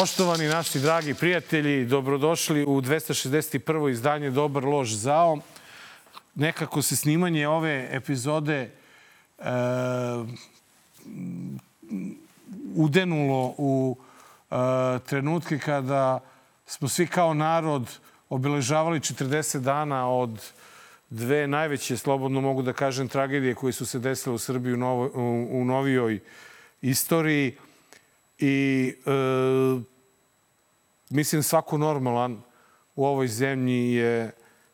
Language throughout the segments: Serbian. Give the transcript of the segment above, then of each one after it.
Poštovani naši dragi prijatelji, dobrodošli u 261. izdanje Dobar lož zao. Nekako se snimanje ove epizode e, udenulo u e, trenutke kada smo svi kao narod obeležavali 40 dana od dve najveće, slobodno mogu da kažem, tragedije koje su se desile u Srbiji u, novo, u, u novijoj istoriji. I e, mislim svako normalan u ovoj zemlji je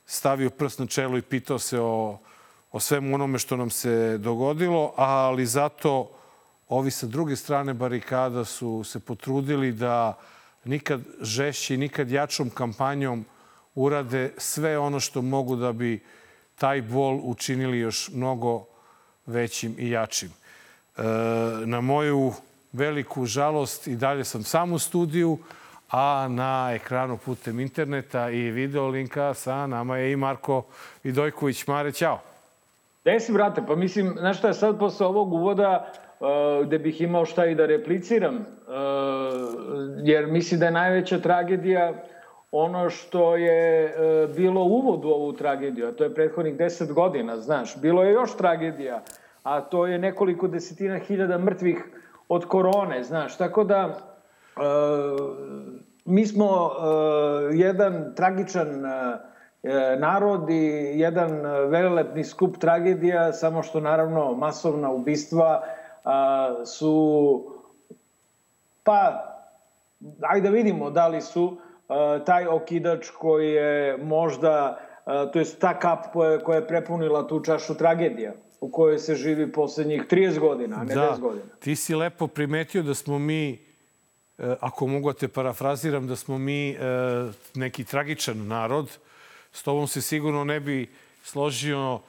stavio prst na čelo i pitao se o, o svemu onome što nam se dogodilo, ali zato ovi sa druge strane barikada su se potrudili da nikad žešće i nikad jačom kampanjom urade sve ono što mogu da bi taj bol učinili još mnogo većim i jačim. E, na moju veliku žalost i dalje sam sam u studiju, a na ekranu putem interneta i video linka sa nama je i Marko Vidojković. Mare, ćao. Gde si, brate? Pa mislim, znaš šta je sad posle ovog uvoda uh, gde bih imao šta i da repliciram, uh, jer mislim da je najveća tragedija ono što je uh, bilo uvod u ovu tragediju, a to je prethodnih deset godina, znaš. Bilo je još tragedija, a to je nekoliko desetina hiljada mrtvih od korone, znaš. Tako da, uh, mi smo uh, jedan tragičan uh, narod i jedan velelepni skup tragedija, samo što naravno masovna ubistva uh, su, pa, ajde da vidimo da li su uh, taj okidač koji je možda, uh, to je ta kap koja je prepunila tu čašu tragedija u kojoj se živi poslednjih 30 godina, a ne da, 10 godina. Ti si lepo primetio da smo mi, e, ako mogu da te parafraziram, da smo mi e, neki tragičan narod. S tobom se sigurno ne bi složio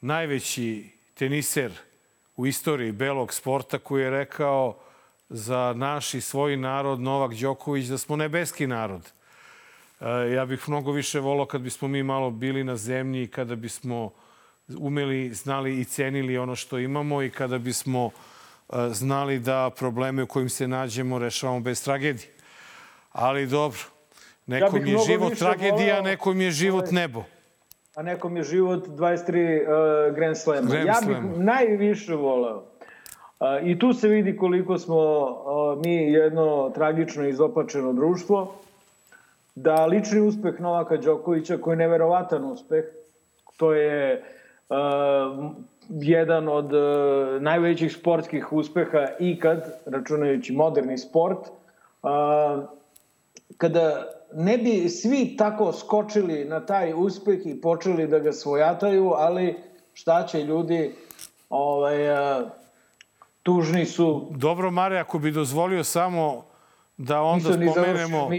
najveći teniser u istoriji belog sporta koji je rekao za naš i svoj narod Novak Đoković da smo nebeski narod. E, ja bih mnogo više volao kad bismo mi malo bili na zemlji i kada bismo umeli, znali i cenili ono što imamo i kada bismo e, znali da probleme u kojim se nađemo rešavamo bez tragedije. Ali dobro, nekom ja je život tragedija, volao, nekom je život nebo. A nekom je život 23 uh, Grand Slema. ja bih najviše voleo. Uh, I tu se vidi koliko smo uh, mi jedno tragično izopačeno društvo, da lični uspeh Novaka Đokovića, koji je neverovatan uspeh, to je uh, jedan od uh, najvećih sportskih uspeha ikad, računajući moderni sport, uh, kada ne bi svi tako skočili na taj uspeh i počeli da ga svojataju, ali šta će ljudi, ovaj, uh, tužni su. Dobro, Mare, ako bi dozvolio samo da onda spomenemo,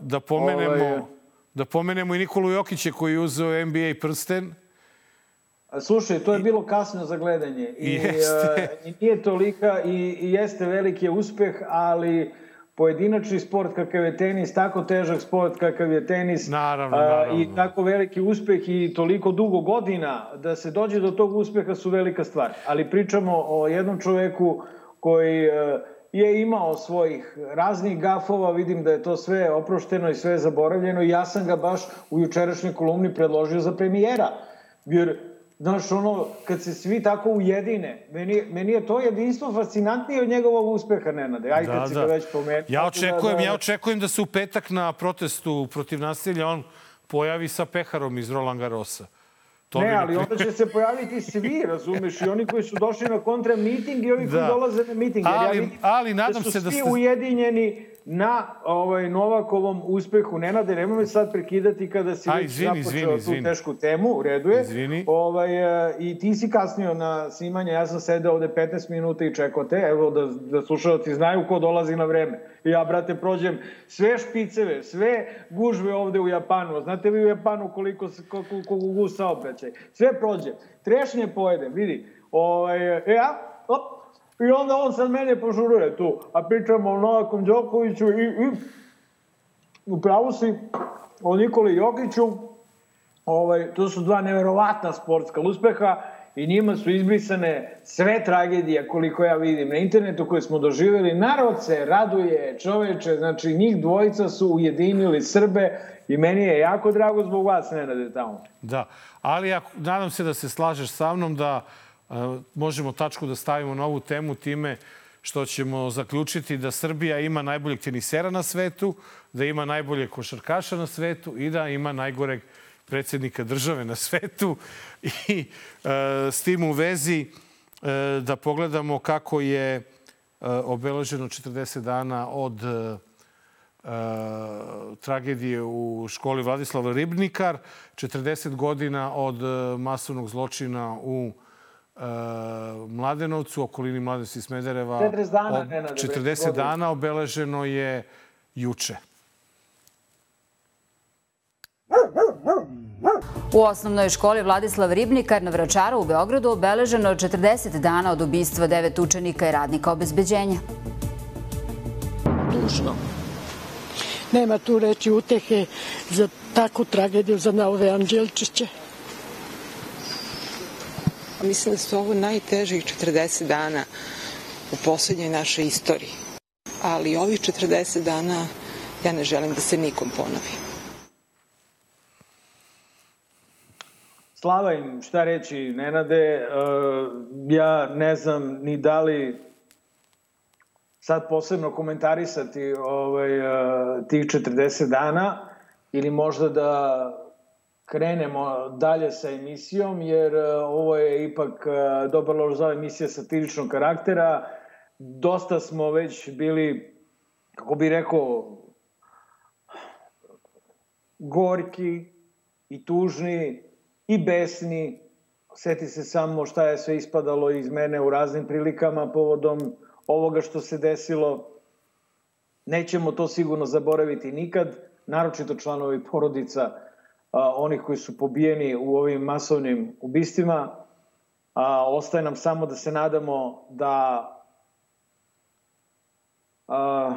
da pomenemo, ovaj, da pomenemo i Nikolu Jokića koji je uzeo NBA prsten, Slušaj, to je bilo kasno za gledanje. I. Uh, i nije tolika i, i jeste veliki uspeh, ali pojedinačni sport kakav je tenis, tako težak sport kakav je tenis naravno, naravno. i tako veliki uspeh i toliko dugo godina da se dođe do tog uspeha su velika stvar. Ali pričamo o jednom čoveku koji uh, je imao svojih raznih gafova, vidim da je to sve oprošteno i sve zaboravljeno i ja sam ga baš u jučerašnjoj kolumni predložio za premijera. Jer Znaš, ono, kad se svi tako ujedine, meni, meni je to jedinstvo fascinantnije od njegovog uspeha, Nenade. Ajde, da, kad si da. ga već pomenuo. Ja očekujem, da, da, ja očekujem da se u petak na protestu protiv nasilja on pojavi sa peharom iz Roland Garrosa. To ne, ali onda će se pojaviti svi, razumeš, i oni koji su došli na kontra miting i ovi da. koji dolaze na miting. Ali, ja vidim ali nadam da se da ste... ujedinjeni na ovaj, Novakovom uspehu. Nenade, nemoj me sad prekidati kada si A, već izvini, započeo izvini, izvini. tu tešku temu, u redu je. Izvini. Ovaj, e, I ti si kasnio na snimanje, ja sam sedeo ovde 15 minuta i čekao te, evo da, da slušalci znaju ko dolazi na vreme. I ja, brate, prođem sve špiceve, sve gužve ovde u Japanu. Znate vi u Japanu koliko, koliko, koliko gu saobraćaj? Sve prođem. Trešnje pojedem, vidi. Ovaj, e, ja, I onda on sad mene požuruje tu, a pričamo o Novakom Đokoviću i, i u pravu si o Nikoli Jokiću, ovaj, to su dva neverovatna sportska uspeha i njima su izbrisane sve tragedije koliko ja vidim na internetu koje smo doživjeli. Narod se raduje, čoveče, znači njih dvojica su ujedinili Srbe i meni je jako drago zbog vas, Nenade, tamo. Da, ali ja nadam se da se slažeš sa mnom da uh, možemo tačku da stavimo na ovu temu time što ćemo zaključiti da Srbija ima najboljeg tenisera na svetu, da ima najbolje košarkaša na svetu i da ima najgoreg predsjednika države na svetu. I e, s tim u vezi e, da pogledamo kako je e, obeleženo 40 dana od tragedije u školi Vladislava Ribnikar, 40 godina od masovnog zločina u e, Mladenovcu, okolini Mladenovca i Smedereva. 40 dana, 40 dana obeleženo je juče. U osnovnoj školi Vladislav Ribnikar na Vračaru u Beogradu obeleženo 40 dana od ubistva devet učenika i radnika obezbeđenja. Tužno. Nema tu reći utehe za takvu tragediju za Naove Anđelčiće. Mislim da su ovo najtežih 40 dana u poslednjoj našoj istoriji. Ali ovih 40 dana ja ne želim da se nikom ponovi. Slava im, šta reći, Nenade, ja ne znam ni da li sad posebno komentarisati ovaj, tih 40 dana ili možda da krenemo dalje sa emisijom, jer ovo je ipak dobar lož za emisija satiričnog karaktera. Dosta smo već bili, kako bi rekao, gorki i tužni i besni. Seti se samo šta je sve ispadalo iz mene u raznim prilikama povodom ovoga što se desilo. Nećemo to sigurno zaboraviti nikad, naročito članovi porodica a, onih koji su pobijeni u ovim masovnim ubistvima. A, ostaje nam samo da se nadamo da a,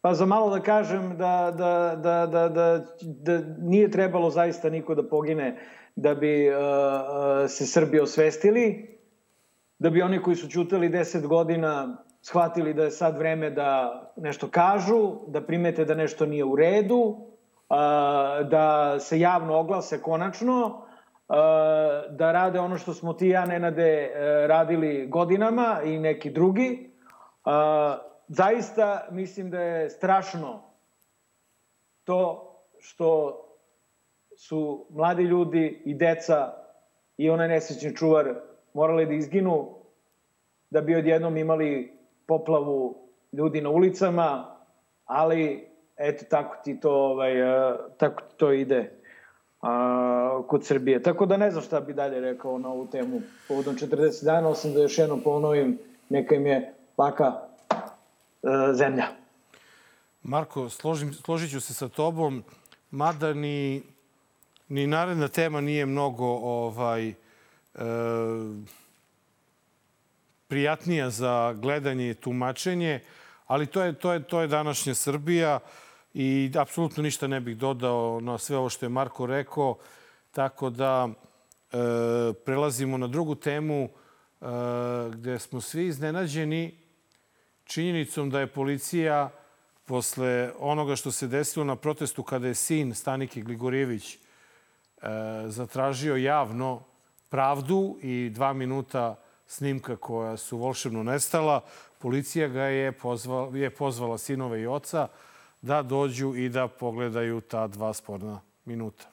Pa za malo da kažem da, da, da, da, da, da nije trebalo zaista niko da pogine da bi uh, se Srbi osvestili, da bi oni koji su čutali 10 godina shvatili da je sad vreme da nešto kažu, da primete da nešto nije u redu, da se javno oglase konačno, da rade ono što smo ti ja, Nenade, radili godinama i neki drugi. Zaista mislim da je strašno to što su mladi ljudi i deca i onaj nesrećni čuvar morali da izginu da bi odjednom imali poplavu ljudi na ulicama, ali eto tako ti to ovaj tako ti to ide a, kod Srbije. Tako da ne znam šta bi dalje rekao na ovu temu. Povodom 40 dana, osim da još jednom ponovim, neka im je laka e, zemlja. Marko, složim, složit ću se sa tobom, mada ni ni naredna tema nije mnogo ovaj, e, prijatnija za gledanje i tumačenje, ali to je, to je, to je današnja Srbija i apsolutno ništa ne bih dodao na sve ovo što je Marko rekao, tako da e, prelazimo na drugu temu e, gde smo svi iznenađeni činjenicom da je policija posle onoga što se desilo na protestu kada je sin Stanike Gligorjević zatražio javno pravdu i dva minuta snimka koja su volšebno nestala. Policija ga je pozvala, je pozvala sinove i oca da dođu i da pogledaju ta dva sporna minuta.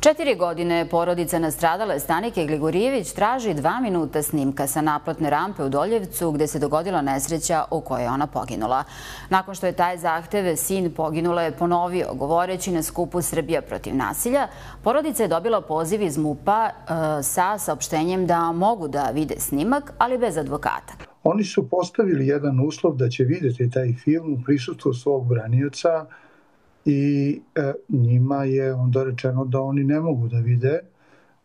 Četiri godine porodica nastradale Stanike Gligorijević traži dva minuta snimka sa naplatne rampe u Doljevcu gde se dogodila nesreća u kojoj je ona poginula. Nakon što je taj zahteve sin poginula je ponovio, govoreći na skupu Srbija protiv nasilja, porodica je dobila poziv iz MUPA e, sa saopštenjem da mogu da vide snimak, ali bez advokata. Oni su postavili jedan uslov da će videti taj film u prisutstvu svog branioca, i e, njima je onda rečeno da oni ne mogu da vide,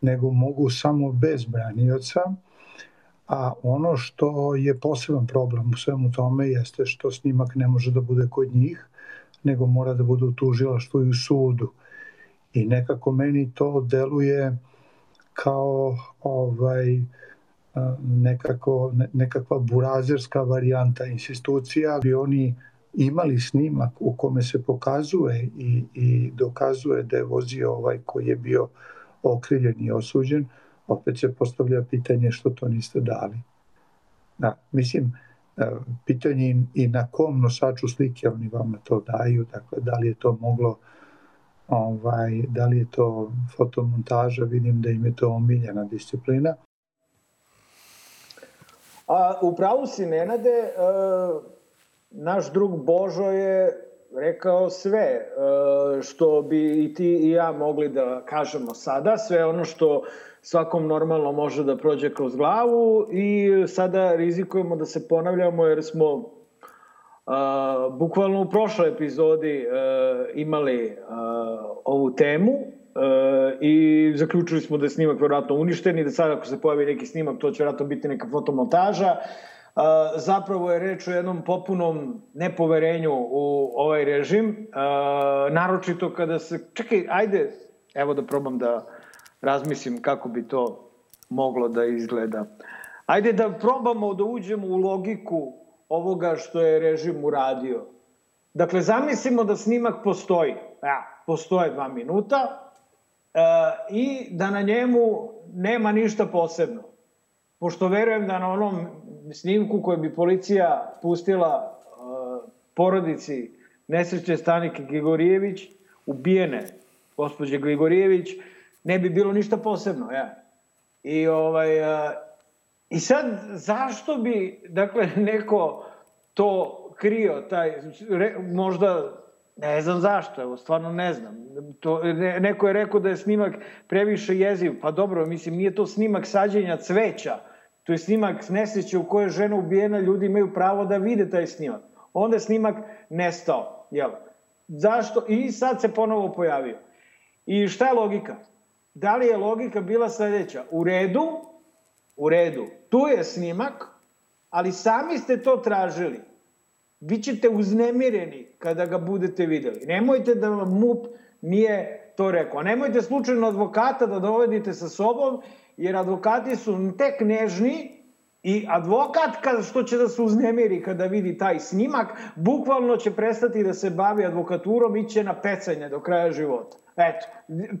nego mogu samo bez branioca, a ono što je poseban problem u svemu tome jeste što snimak ne može da bude kod njih, nego mora da bude u tužilaštvu i u sudu. I nekako meni to deluje kao ovaj nekako, nekakva burazerska varijanta institucija. Bi oni imali snimak u kome se pokazuje i, i dokazuje da je vozio ovaj koji je bio okrivljen i osuđen, opet se postavlja pitanje što to niste dali. Da, mislim, e, pitanje i na kom nosaču slike oni vama to daju, dakle, da li je to moglo ovaj, da li je to fotomontaža, vidim da im je to omiljena disciplina. A u pravu si, Nenade, e, naš drug Božo je rekao sve e, što bi i ti i ja mogli da kažemo sada, sve ono što svakom normalno može da prođe kroz glavu i sada rizikujemo da se ponavljamo jer smo a, bukvalno u prošloj epizodi a, imali a, ovu temu i zaključili smo da je snimak verovatno uništen i da sad ako se pojavi neki snimak to će verovatno biti neka fotomontaža. Zapravo je reč o jednom popunom nepoverenju u ovaj režim, naročito kada se... Čekaj, ajde, evo da probam da razmislim kako bi to moglo da izgleda. Ajde da probamo da uđemo u logiku ovoga što je režim uradio. Dakle, zamislimo da snimak postoji. Ja, postoje dva minuta i da na njemu nema ništa posebno. Pošto verujem da na onom snimku koje bi policija pustila e, porodici nesreće Stanike Grigorijević, ubijene gospođe Grigorijević, ne bi bilo ništa posebno, ja. I ovaj a, i sad zašto bi dakle neko to krio taj re, možda ne znam zašto, evo stvarno ne znam. To ne, neko je rekao da je snimak previše jeziv. Pa dobro, mislim nije to snimak sađenja cveća. To je snimak nesreće u kojoj je žena ubijena, ljudi imaju pravo da vide taj snimak. Onda je snimak nestao, jel? Zašto? I sad se ponovo pojavio. I šta je logika? da li je logika bila sledeća? U redu, u redu, tu je snimak, ali sami ste to tražili. Vi ćete uznemireni kada ga budete videli. Nemojte da vam MUP nije to rekao. Nemojte slučajno advokata da dovedite sa sobom, jer advokati su tek nežni i advokat kad, što će da se uznemiri kada vidi taj snimak, bukvalno će prestati da se bavi advokaturom i će na pecanje do kraja života. Eto,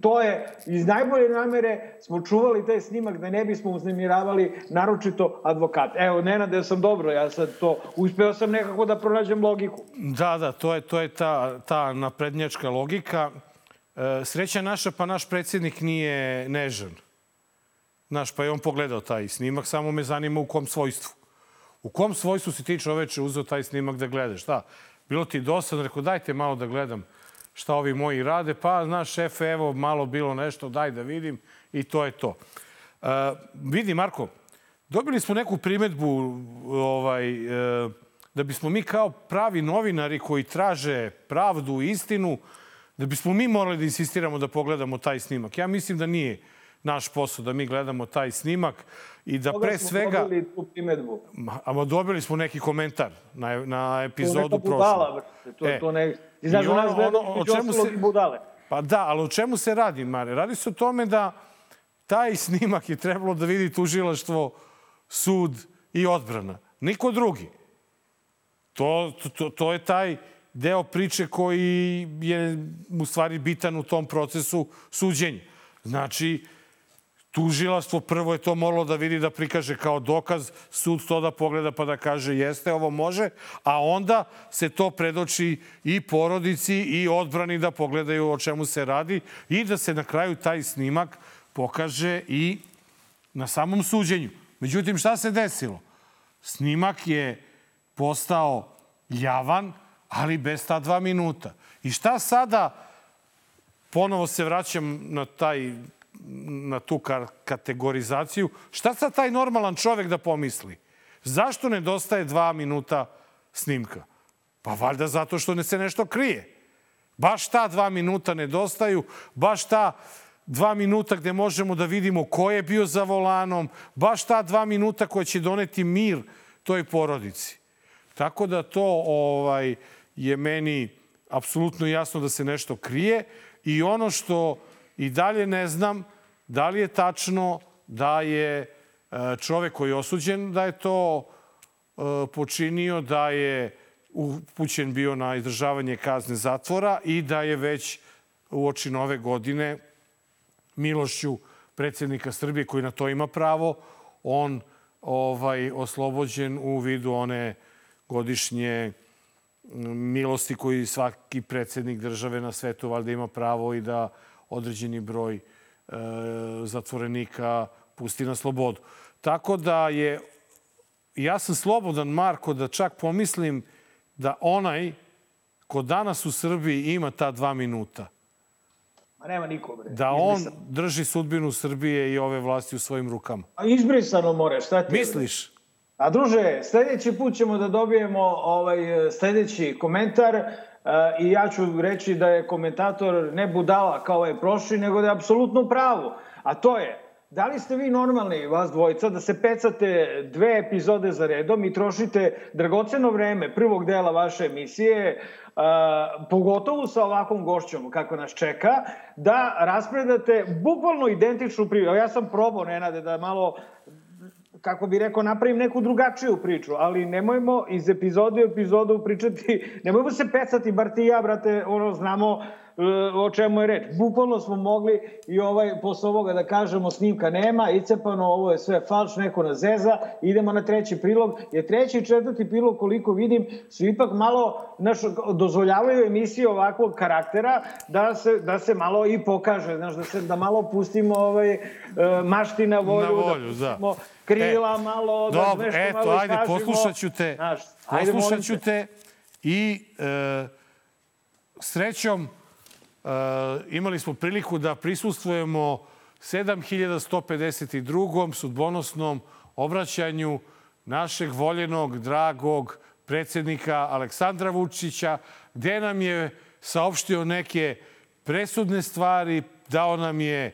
to je, iz najbolje namere smo čuvali taj snimak da ne bismo uznemiravali naročito advokat. Evo, Nenade, sam dobro, ja sad to, uspeo sam nekako da pronađem logiku. Da, da, to je, to je ta, ta naprednjačka logika. E, sreća naša, pa naš predsjednik nije nežan. Znaš, pa je on pogledao taj snimak, samo me zanima u kom svojstvu. U kom svojstvu si ti čoveče uzeo taj snimak da gledaš? Šta? Bilo ti dosadno, rekao dajte malo da gledam šta ovi moji rade, pa znaš šefe, evo malo bilo nešto, daj da vidim i to je to. Uh, vidi Marko, dobili smo neku primetbu ovaj, uh, da bismo mi kao pravi novinari koji traže pravdu i istinu, da bismo mi morali da insistiramo da pogledamo taj snimak. Ja mislim da nije naš posao da mi gledamo taj snimak i da pre svega... smo dobili tu primetbu? A dobili smo neki komentar na, na epizodu prošle. To neka budala, to, e, to ne... I znaš, ono, nas gleda, o čemu se, i budale. Pa da, ali o čemu se radi, Mare? Radi se o tome da taj snimak je trebalo da vidi tužilaštvo, sud i odbrana. Niko drugi. To, to, to je taj deo priče koji je u stvari bitan u tom procesu suđenja. Znači, Tužilastvo prvo je to moralo da vidi da prikaže kao dokaz, sud to da pogleda pa da kaže jeste, ovo može, a onda se to predoči i porodici i odbrani da pogledaju o čemu se radi i da se na kraju taj snimak pokaže i na samom suđenju. Međutim, šta se desilo? Snimak je postao javan, ali bez ta dva minuta. I šta sada, ponovo se vraćam na taj na tu kategorizaciju, šta sad taj normalan čovek da pomisli? Zašto nedostaje dva minuta snimka? Pa valjda zato što ne se nešto krije. Baš ta dva minuta nedostaju, baš ta dva minuta gde možemo da vidimo ko je bio za volanom, baš ta dva minuta koja će doneti mir toj porodici. Tako da to ovaj je meni apsolutno jasno da se nešto krije i ono što i dalje ne znam, da li je tačno da je e, čovek koji je osuđen da je to e, počinio, da je upućen bio na izdržavanje kazne zatvora i da je već u oči nove godine milošću predsednika Srbije koji na to ima pravo, on ovaj oslobođen u vidu one godišnje milosti koji svaki predsednik države na svetu valjda ima pravo i da određeni broj e, zatvorenika pusti na slobodu. Tako da je, ja sam slobodan, Marko, da čak pomislim da onaj ko danas u Srbiji ima ta dva minuta, A nema niko, bre. da on drži sudbinu Srbije i ove vlasti u svojim rukama. A izbrisano more, šta ti? Misliš? A druže, sledeći put ćemo da dobijemo ovaj sledeći komentar uh, i ja ću reći da je komentator ne budala kao ovaj prošli, nego da je apsolutno u pravu. A to je, da li ste vi normalni, vas dvojica, da se pecate dve epizode za redom i trošite dragoceno vreme prvog dela vaše emisije, uh, pogotovo sa ovakvom gošćom kako nas čeka, da raspredate bukvalno identičnu priču. Ja sam probao, Nenade, da malo kako bi rekao, napravim neku drugačiju priču, ali nemojmo iz epizode u epizodu pričati, nemojmo se pecati, bar ti ja, brate, ono, znamo o čemu je reč. Bukvalno smo mogli i ovaj, posle ovoga da kažemo snimka nema, icepano, ovo je sve falš, neko na zeza, idemo na treći prilog, jer treći i četvrti prilog, koliko vidim, su ipak malo, naš, dozvoljavaju emisije ovakvog karaktera da se, da se malo i pokaže, znaš, da se da malo pustimo ovaj, mašti na volju, Na volju, da da. pustimo krila e, malo, da dobro, nešto eto, malo ajde, kažemo. poslušat ću te. Znaš, poslušat ću te. i e, srećom e, imali smo priliku da prisustvujemo 7152. sudbonosnom obraćanju našeg voljenog, dragog predsednika Aleksandra Vučića, gde nam je saopštio neke presudne stvari, dao nam je e,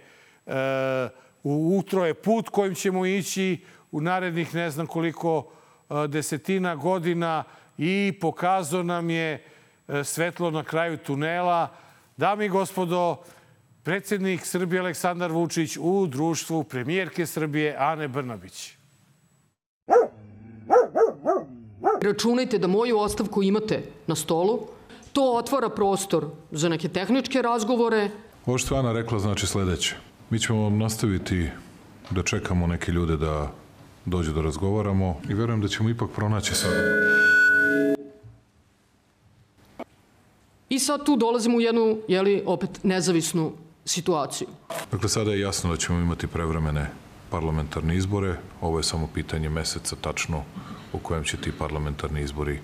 u utroje put kojim ćemo ići u narednih ne znam koliko e, desetina godina i pokazao nam je svetlo na kraju tunela. Dami i gospodo, predsednik Srbije Aleksandar Vučić u društvu premijerke Srbije Ane Brnabić. Računajte da moju ostavku imate na stolu. To otvara prostor za neke tehničke razgovore. Ovo što je Ana rekla znači sledeće. Mi ćemo nastaviti da čekamo neke ljude da dođu da razgovaramo i verujem da ćemo ipak pronaći sad. I sad tu dolazimo u jednu, jeli, opet nezavisnu situaciju. Dakle, sada je jasno da ćemo imati prevremene parlamentarne izbore. Ovo je samo pitanje meseca tačno u kojem će ti parlamentarni izbori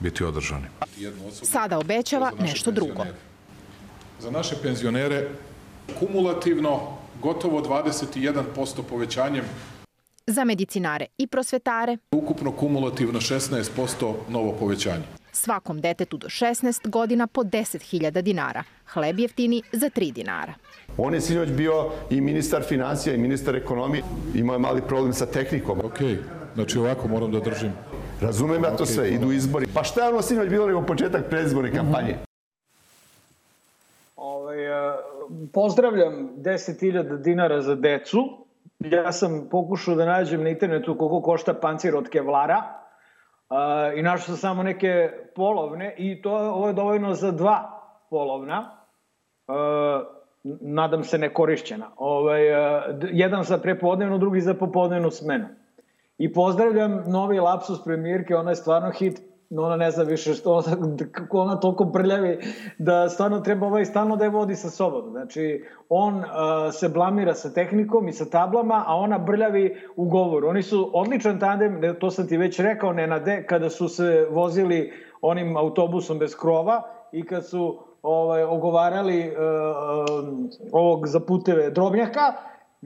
biti održani. Sada obećava nešto drugo. Za naše penzionere kumulativno gotovo 21% povećanjem, Za medicinare i prosvetare, ukupno kumulativno 16% novo povećanje. Svakom detetu do 16 godina po 10.000 dinara. Hleb jeftini za 3 dinara. On je sinoć bio i ministar financija i ministar ekonomije. Imao je mali problem sa tehnikom. Ok, znači ovako moram da držim. Razumem ja to sve, idu izbori. Pa šta je ono sinoć bilo nego početak predizborne kampanje? Ovaj, e, pozdravljam 10.000 dinara za decu. Ja sam pokušao da nađem na internetu koliko košta pancir od kevlara uh, i našao sam samo neke polovne i to ovo je dovoljno za dva polovna. Uh, nadam se nekorišćena. Ovaj, uh, d- jedan za prepodnevnu, drugi za popodnevnu smenu. I pozdravljam novi lapsus premijerke, ona je stvarno hit, no ona ne zna više što, kako ona toliko prljavi, da stvarno treba ovaj stalno da je vodi sa sobom. Znači, on uh, se blamira sa tehnikom i sa tablama, a ona brljavi u govoru. Oni su odličan tandem, to sam ti već rekao, Nenade, kada su se vozili onim autobusom bez krova i kad su ovaj, ogovarali uh, ovog za puteve Drobnjaka,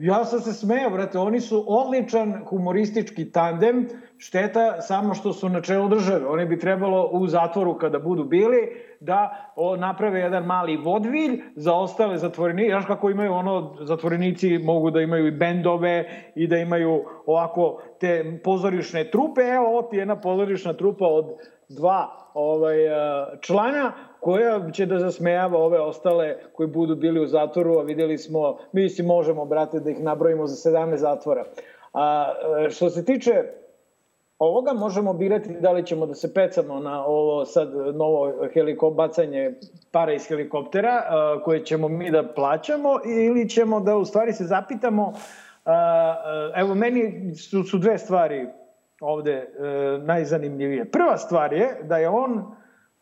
Ja sam se smejao, brate, oni su odličan humoristički tandem, šteta samo što su na čelu države. Oni bi trebalo u zatvoru kada budu bili da o, naprave jedan mali vodvilj za ostale zatvorenike. Znaš kako imaju ono, zatvorenici mogu da imaju i bendove i da imaju ovako te pozorišne trupe. Evo, ovo ti je jedna pozorišna trupa od dva ovaj, člana koja će da zasmejava ove ostale koji budu bili u zatvoru, a videli smo, mi si možemo, brate, da ih nabrojimo za 17 zatvora. A što se tiče ovoga, možemo birati da li ćemo da se pecamo na ovo sad novo helikop, bacanje para iz helikoptera koje ćemo mi da plaćamo ili ćemo da u stvari se zapitamo evo meni su, su dve stvari ovde e, najzanimljivije. Prva stvar je da je on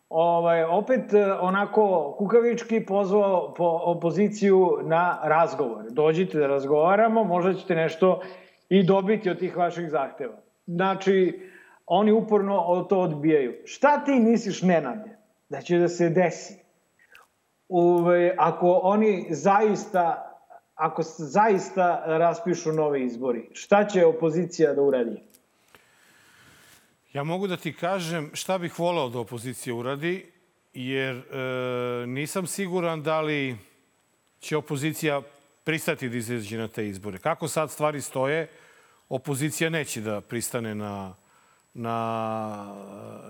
ovaj, opet e, onako kukavički pozvao po opoziciju na razgovor. Dođite da razgovaramo, možda ćete nešto i dobiti od tih vaših zahteva. Znači, oni uporno to odbijaju. Šta ti misliš, Nenade, da će da se desi? Uve, ako oni zaista ako zaista raspišu nove izbori, šta će opozicija da uradi? Ja mogu da ti kažem šta bih volao da opozicija uradi, jer e, nisam siguran da li će opozicija pristati da izađe na te izbore. Kako sad stvari stoje, opozicija neće da pristane na, na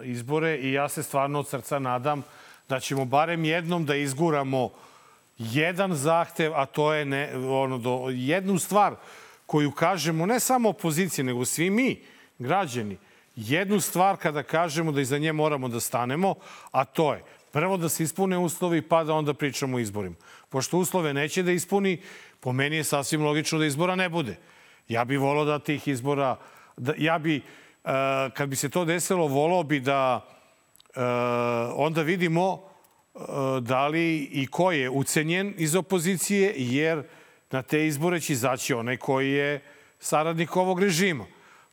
izbore i ja se stvarno od srca nadam da ćemo barem jednom da izguramo jedan zahtev, a to je ne, ono, do, jednu stvar koju kažemo ne samo opozicija, nego svi mi, građani, jednu stvar kada kažemo da iza nje moramo da stanemo, a to je prvo da se ispune uslovi pa da onda pričamo o izborima. Pošto uslove neće da ispuni, po meni je sasvim logično da izbora ne bude. Ja bih volao da tih izbora, da, ja bi, uh, kad bi se to desilo, volao bi da uh, onda vidimo uh, da li i ko je ucenjen iz opozicije, jer na te izbore će izaći onaj koji je saradnik ovog režima.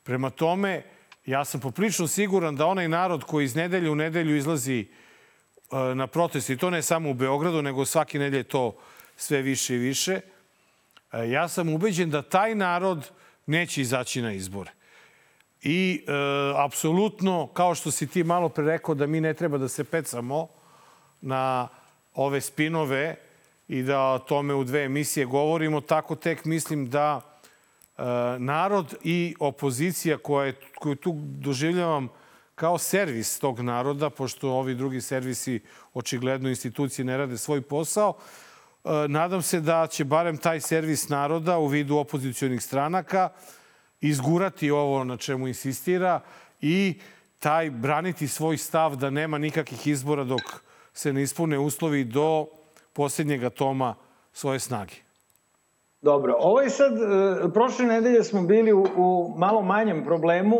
Prema tome, ja sam poprično siguran da onaj narod koji iz nedelje u nedelju izlazi e, na protest, i to ne samo u Beogradu, nego svake nedelje to sve više i više, e, ja sam ubeđen da taj narod neće izaći na izbore. I e, apsolutno, kao što si ti malo pre rekao da mi ne treba da se pecamo na ove spinove i da o tome u dve emisije govorimo, tako tek mislim da narod i opozicija koja je, koju tu doživljavam kao servis tog naroda, pošto ovi drugi servisi, očigledno institucije ne rade svoj posao, nadam se da će barem taj servis naroda u vidu opozicijonih stranaka izgurati ovo na čemu insistira i taj braniti svoj stav da nema nikakvih izbora dok se ne ispune uslovi do posljednjega toma svoje snage. Dobro, ovo je sad, e, prošle nedelje smo bili u, u malo manjem problemu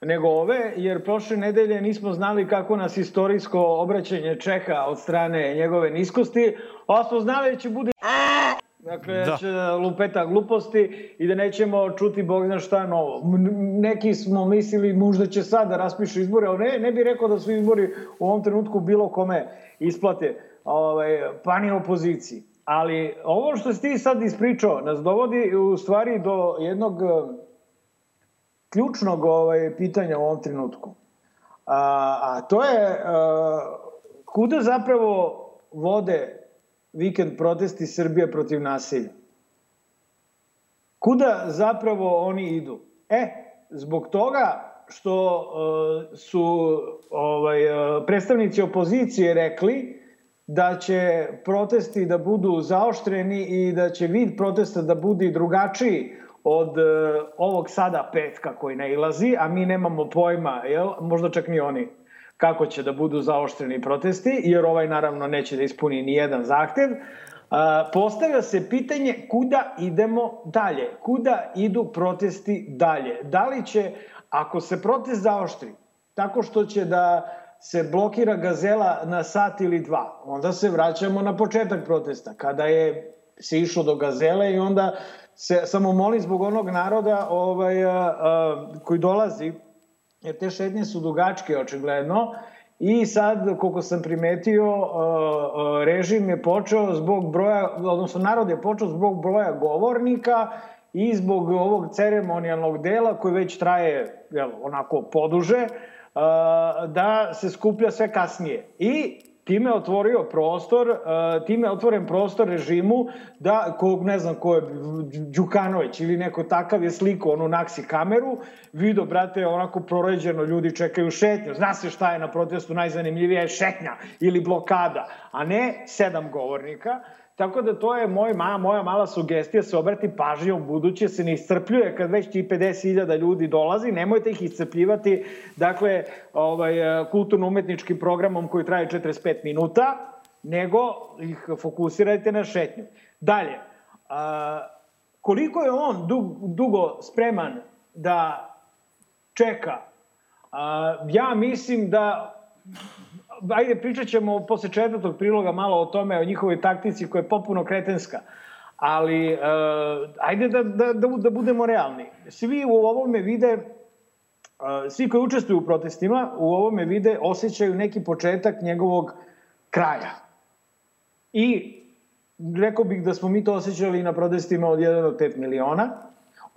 nego ove, jer prošle nedelje nismo znali kako nas istorijsko obraćanje čeka od strane njegove niskosti, a smo znali da će bude Dakle, da. će lupeta gluposti i da nećemo čuti Bog zna šta novo. Neki smo mislili možda će sad da raspišu izbore, ali ne, ne bi rekao da su izbori u ovom trenutku bilo kome isplate, ovaj, pa ni opoziciji. Ali ovo što si ti sad ispričao nas dovodi u stvari do jednog e, ključnog ovaj, pitanja u ovom trenutku. A, a to je a, e, kuda zapravo vode vikend protesti Srbije protiv nasilja? Kuda zapravo oni idu? E, zbog toga što uh, su ovaj, predstavnici opozicije rekli da će protesti da budu zaoštreni i da će vid protesta da bude drugačiji od uh, ovog sada petka koji ne ilazi, a mi nemamo pojma, jel? možda čak ni oni, kako će da budu zaoštreni protesti, jer ovaj naravno neće da ispuni ni jedan zahtev. Uh, postavlja se pitanje kuda idemo dalje, kuda idu protesti dalje. Da li će, ako se protest zaoštri, tako što će da se blokira gazela na sat ili dva. Onda se vraćamo na početak protesta, kada je se išlo do gazele i onda se samo molim zbog onog naroda ovaj, a, a, koji dolazi, jer te šetnje su dugačke očigledno, I sad, koliko sam primetio, režim je počeo zbog broja, odnosno narod je počeo zbog broja govornika i zbog ovog ceremonijalnog dela koji već traje jel, onako poduže, da se skuplja sve kasnije. I time otvorio prostor, uh, time otvoren prostor režimu da, kog ne znam ko je, Đukanović ili neko takav je sliko onu naksi kameru, vidio, brate, onako proređeno, ljudi čekaju šetnju, zna se šta je na protestu najzanimljivija je šetnja ili blokada, a ne sedam govornika. Tako da to je moj, ma, moja mala sugestija, se obrati pažnje u buduće, se ne iscrpljuje kad već ti 50.000 ljudi dolazi, nemojte ih iscrpljivati, dakle, ovaj, kulturno-umetničkim programom koji traje 45 minuta, nego ih fokusirajte na šetnju. Dalje, a, koliko je on dug, dugo spreman da čeka? A, ja mislim da ajde pričat ćemo posle četvrtog priloga malo o tome, o njihovoj taktici koja je popuno kretenska. Ali, uh, ajde da, da, da, da budemo realni. Svi u ovome vide, uh, svi koji učestvuju u protestima, u ovome vide, osjećaju neki početak njegovog kraja. I rekao bih da smo mi to osjećali na protestima od 1 do 5 miliona,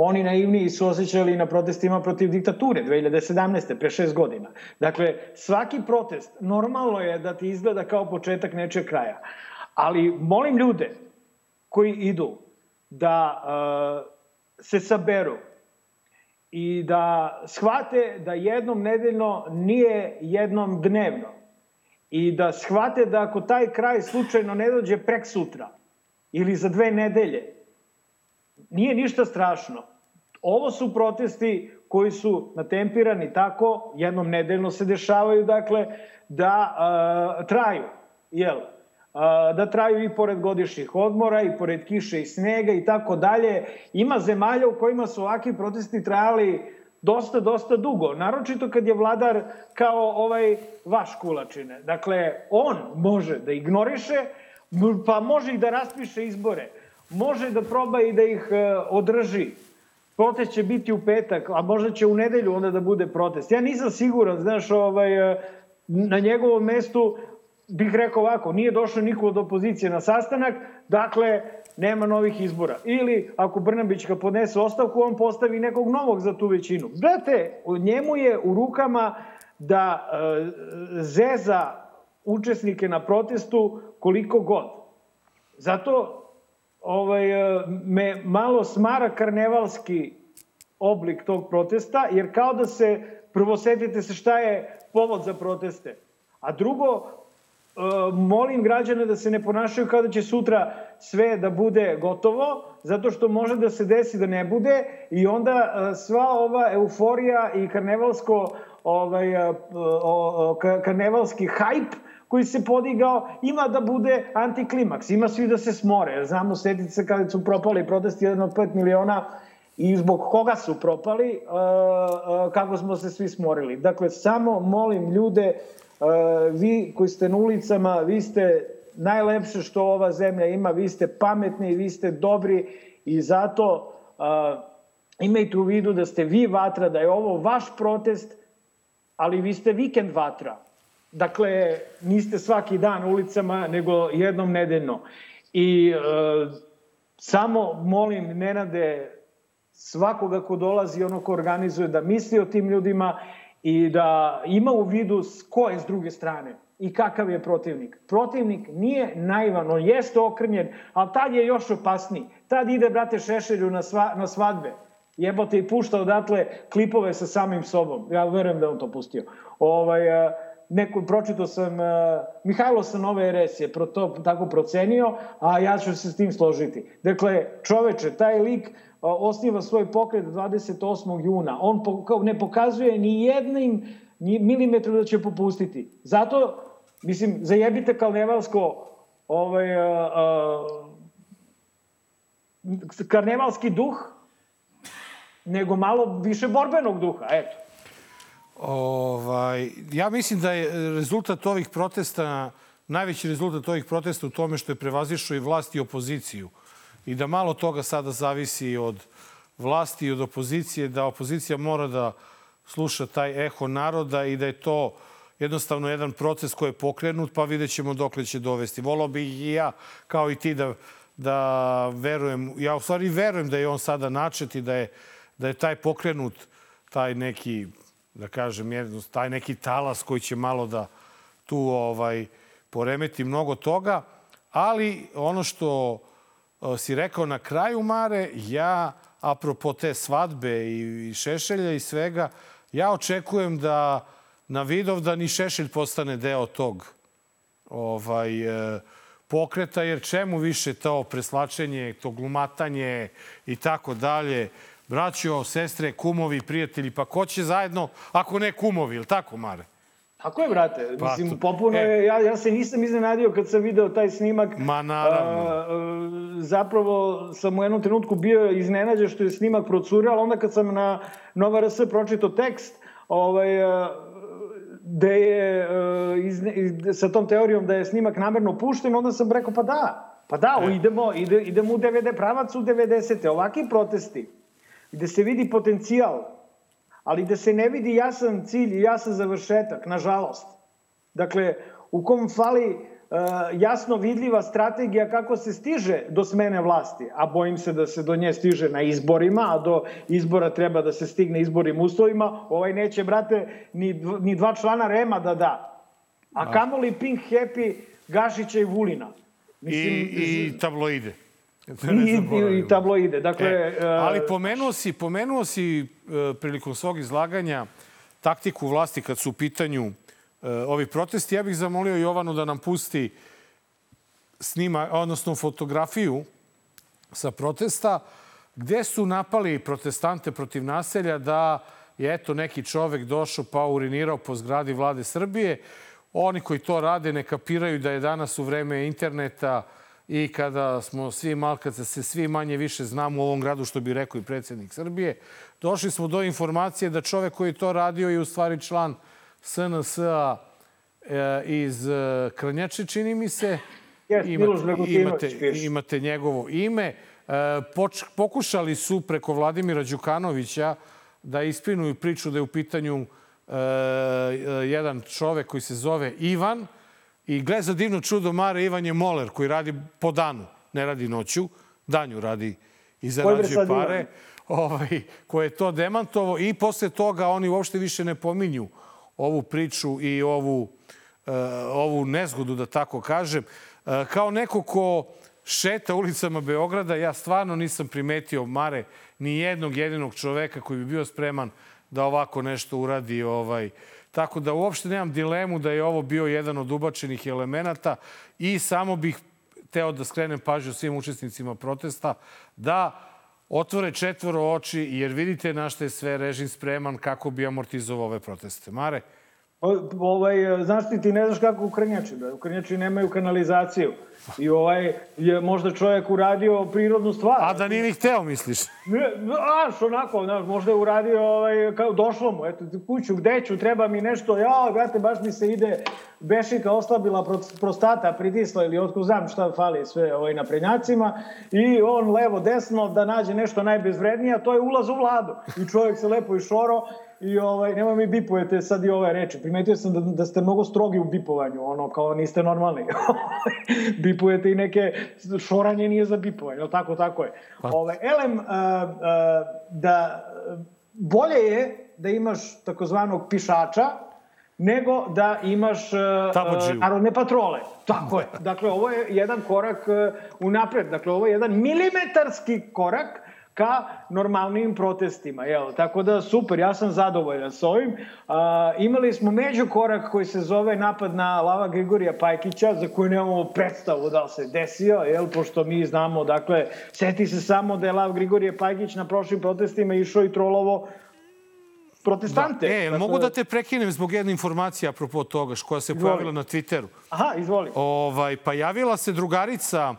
Oni naivniji su osjećali na protestima protiv diktature 2017. pre šest godina. Dakle, svaki protest normalno je da ti izgleda kao početak nečeg kraja. Ali molim ljude koji idu da uh, se saberu i da shvate da jednom nedeljno nije jednom dnevno i da shvate da ako taj kraj slučajno ne dođe prek sutra ili za dve nedelje, nije ništa strašno. Ovo su protesti koji su natempirani tako, jednom nedeljno se dešavaju, dakle, da uh, traju, jel? Uh, da traju i pored godišnjih odmora, i pored kiše i snega i tako dalje. Ima zemalja u kojima su ovakvi protesti trajali dosta, dosta dugo. Naročito kad je vladar kao ovaj vaš kulačine. Dakle, on može da ignoriše, pa može i da raspiše izbore može da proba i da ih e, održi. Protest će biti u petak, a možda će u nedelju onda da bude protest. Ja nisam siguran, znaš, ovaj, e, na njegovom mestu bih rekao ovako, nije došao niko od opozicije na sastanak, dakle, nema novih izbora. Ili, ako Brnabić ga podnese ostavku, on postavi nekog novog za tu većinu. Znate, njemu je u rukama da e, zeza učesnike na protestu koliko god. Zato ovaj, e, me malo smara karnevalski oblik tog protesta, jer kao da se, prvo setite se šta je povod za proteste. A drugo, e, molim građane da se ne ponašaju kao da će sutra sve da bude gotovo, zato što može da se desi da ne bude i onda e, sva ova euforija i karnevalsko ovaj, karnevalski hajp koji se podigao, ima da bude antiklimaks, ima svi da se smore. Znamo, setite se kada su propali protesti jedan od 5 miliona i zbog koga su propali, uh, uh, kako smo se svi smorili. Dakle, samo molim ljude, uh, vi koji ste na ulicama, vi ste najlepše što ova zemlja ima, vi ste pametni, vi ste dobri i zato imajte u vidu da ste vi vatra, da je ovo vaš protest, ali vi ste vikend vatra. Dakle, niste svaki dan ulicama, nego jednom nedeljno. I e, samo molim Nenade svakoga ko dolazi, ono ko organizuje, da misli o tim ljudima i da ima u vidu ko je s druge strane i kakav je protivnik. Protivnik nije naivan, on jeste okrnjen, ali tad je još opasniji. Tad ide, brate, Šešelju na, sva, na svadbe. Jebote i pušta odatle klipove sa samim sobom. Ja verujem da on to pustio. Ovaj, uh, neko, pročito sam, uh, Mihajlo sa Nove RS je pro to tako procenio, a ja ću se s tim složiti. Dakle, čoveče, taj lik uh, osniva svoj pokret 28. juna. On po, ne pokazuje ni jednim ni milimetru da će popustiti. Zato, mislim, zajebite Kalnevalsko ovaj, uh, uh, karnevalski duh, nego malo više borbenog duha, eto. Ovaj, ja mislim da je rezultat ovih protesta, najveći rezultat ovih protesta u tome što je prevazišao i vlast i opoziciju. I da malo toga sada zavisi od vlasti i od opozicije, da opozicija mora da sluša taj eho naroda i da je to jednostavno jedan proces koji je pokrenut, pa vidjet ćemo dokle će dovesti. Volao bih i ja, kao i ti, da, da verujem, ja u stvari verujem da je on sada načet i da je, da je taj pokrenut, taj neki da kažem, taj neki talas koji će malo da tu ovaj, poremeti mnogo toga. Ali ono što e, si rekao na kraju, Mare, ja, apropo te svadbe i Šešelja i svega, ja očekujem da na Vidovdan i Šešelj postane deo tog ovaj, e, pokreta, jer čemu više to preslačenje, to glumatanje i tako dalje. Braćo, sestre, kumovi, prijatelji, pa ko će zajedno, ako ne kumovi, ili tako, Mare? Tako je, brate. Pa, Mislim, popuno e. je, ja, ja se nisam iznenadio kad sam video taj snimak. Ma naravno. A, a, zapravo sam u jednom trenutku bio iznenađen što je snimak procurao, ali onda kad sam na Nova RS pročito tekst, ovaj, a, gde je iz, iz, sa tom teorijom da je snimak namerno pušten, onda sam rekao pa da, pa da, e. idemo, ide, idemo u 90, pravac u 90. Ovaki protesti, gde se vidi potencijal ali da se ne vidi jasan cilj i jasan završetak, nažalost. Dakle, u kom fali uh, jasno vidljiva strategija kako se stiže do smene vlasti, a bojim se da se do nje stiže na izborima, a do izbora treba da se stigne izbornim uslovima, ovaj neće, brate, ni, ni dva člana Rema da da. A kamoli Pink Happy, Gašića i Vulina. Mislim, I, I tabloide. I, i tabloide. Dakle, e, e, ali pomenuo si, pomenuo si e, prilikom svog izlaganja taktiku vlasti kad su u pitanju ovi protesti. Ja bih zamolio Jovanu da nam pusti snima, odnosno fotografiju sa protesta gde su napali protestante protiv naselja da je eto neki čovek došao pa urinirao po zgradi vlade Srbije. Oni koji to rade ne kapiraju da je danas u vreme interneta i kada smo svi mal, kad se svi manje više znamo u ovom gradu, što bi rekao i predsjednik Srbije, došli smo do informacije da čovek koji to radio je u stvari član SNS-a e, iz e, Krnjače, čini mi se. imate, imate, imate njegovo ime. E, poč, pokušali su preko Vladimira Đukanovića da ispinuju priču da je u pitanju jedan čovek koji se zove Ivan, I gle za divno čudo, Mare Ivan je moler koji radi po danu, ne radi noću, danju radi i zarađuje pare, ovaj, koje je to demantovo i posle toga oni uopšte više ne pominju ovu priču i ovu, uh, ovu nezgodu, da tako kažem. Uh, kao neko ko šeta ulicama Beograda, ja stvarno nisam primetio, Mare, ni jednog jedinog čoveka koji bi bio spreman da ovako nešto uradi ovaj, uh, Tako da uopšte nemam dilemu da je ovo bio jedan od ubačenih elemenata i samo bih teo da skrenem pažnju svim učesnicima protesta da otvore četvoro oči jer vidite na što je sve režim spreman kako bi amortizovao ove proteste. Mare? Ovaj, znaš ti, ti ne znaš kako u Krnjači. Da? U Krnjači nemaju kanalizaciju. I ovaj je možda čovjek uradio prirodnu stvar. A da nije ni hteo, misliš? Ne, što onako, znaš, možda je uradio, ovaj, kao, došlo mu, eto, kuću, gde ću, treba mi nešto, ja, brate, baš mi se ide, Bešika oslabila prostata, pritisla ili otko znam šta fali sve ovaj, naprednjacima i on levo, desno da nađe nešto najbezvrednije, a to je ulaz u vladu. I čovjek se lepo išoro I ovaj, nemoj mi bipujete sad i ove reči. Primetio sam da, da ste mnogo strogi u bipovanju, ono, kao niste normalni. bipujete i neke, šoranje nije za bipovanje, tako, tako je. Pa. Ovaj, elem, uh, uh, da bolje je da imaš takozvanog pišača, nego da imaš uh, narodne patrole. Tako je. Dakle, ovo je jedan korak uh, unapred. Dakle, ovo je jedan milimetarski korak ka normalnim protestima. Jel? Tako da super, ja sam zadovoljan s ovim. A, imali smo međukorak koji se zove napad na Lava Grigorija Pajkića, za koju nemamo predstavu da se desio, jel? pošto mi znamo, dakle, seti se samo da je Lav Grigorije Pajkić na prošlim protestima išao i trolovo protestante. Da. E, dakle... mogu da te prekinem zbog jedne informacije apropo toga koja se izvoli. pojavila na Twitteru. Aha, izvoli. Ovaj, pa javila se drugarica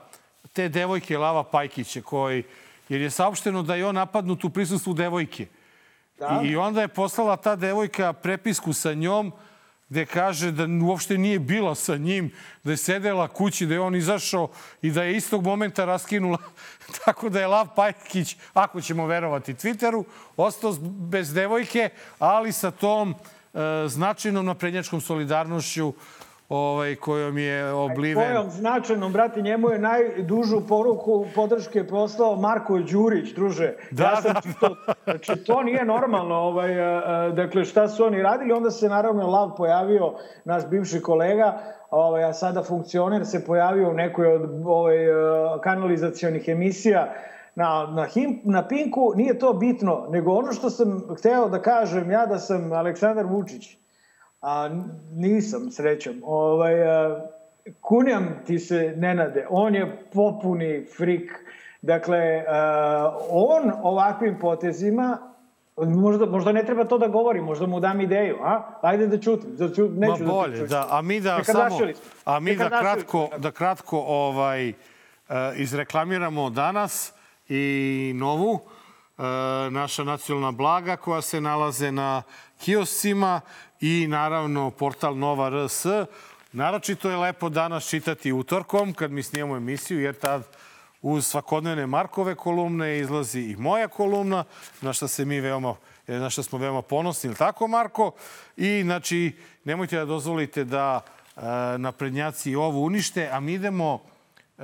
te devojke Lava Pajkića koji jer je saopšteno da je on napadnut u prisustvu devojke. Da? I onda je poslala ta devojka prepisku sa njom gde kaže da uopšte nije bila sa njim, da je sedela kući, da je on izašao i da je istog momenta raskinula. Tako da je Lav Pajkić, ako ćemo verovati Twitteru, ostao bez devojke, ali sa tom e, značajnom naprednjačkom solidarnošću ovaj, kojom je obliven... Kojom značajnom, brate, njemu je najdužu poruku podrške poslao Marko Đurić, druže. Da, ja sam da. Čito, znači, to nije normalno. Ovaj, dakle, šta su oni radili? Onda se, naravno, Lav pojavio, naš bivši kolega, ovaj, a sada funkcioner se pojavio u nekoj od ovaj, kanalizacionih emisija na, na, him, na Pinku, nije to bitno, nego ono što sam hteo da kažem ja da sam Aleksandar Vučić, a nisam srećom, ovaj, a, kunjam ti se Nenade, on je popuni frik, dakle, a, on ovakvim potezima Možda, možda ne treba to da govori, možda mu dam ideju, a? Ajde da čutim, da ču, neću Ma bolje, da, da, a mi da Neka samo, a mi da kratko, da kratko ovaj, uh, izreklamiramo danas i novu uh, naša nacionalna blaga koja se nalaze na kioscima i naravno portal Nova RS. Naročito je lepo danas čitati utorkom kad mi snijemo emisiju jer tad uz svakodnevne Markove kolumne izlazi i moja kolumna, na što se mi veoma na što smo veoma ponosni, ili tako, Marko? I, znači, nemojte da dozvolite da e, naprednjaci ovo unište, a mi idemo e,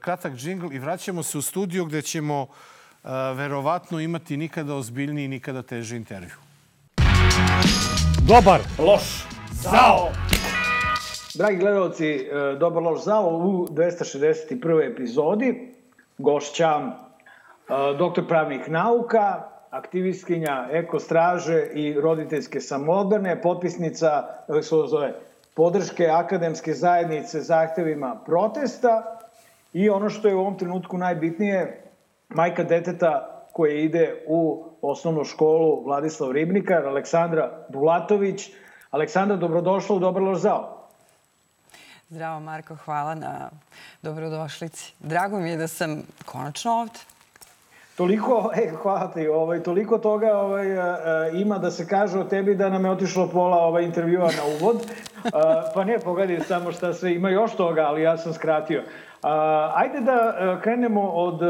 kratak džingl i vraćamo se u studio gde ćemo e, verovatno imati nikada ozbiljniji, nikada teži intervju. Dobar. Loš. Zao. Dragi gledalci, Dobar loš zao u 261. epizodi. Gošća doktor pravnih nauka, aktivistkinja Eko straže i roditeljske samodbrane, potpisnica zove, podrške akademske zajednice zahtevima protesta i ono što je u ovom trenutku najbitnije, majka deteta koje ide u osnovnu školu Vladislav Ribnikar, Aleksandra Bulatović. Aleksandra, dobrodošla u Dobar loš zao. Zdravo Marko, hvala na dobrodošlici. Drago mi je da sam konačno ovde. Toliko, e, hvala ti, ovaj, toliko toga ovaj, a, a, ima da se kaže o tebi da nam je otišlo pola ovaj, intervjua na uvod. A, pa ne, pogledaj samo šta sve, ima još toga, ali ja sam skratio. Ajde da krenemo od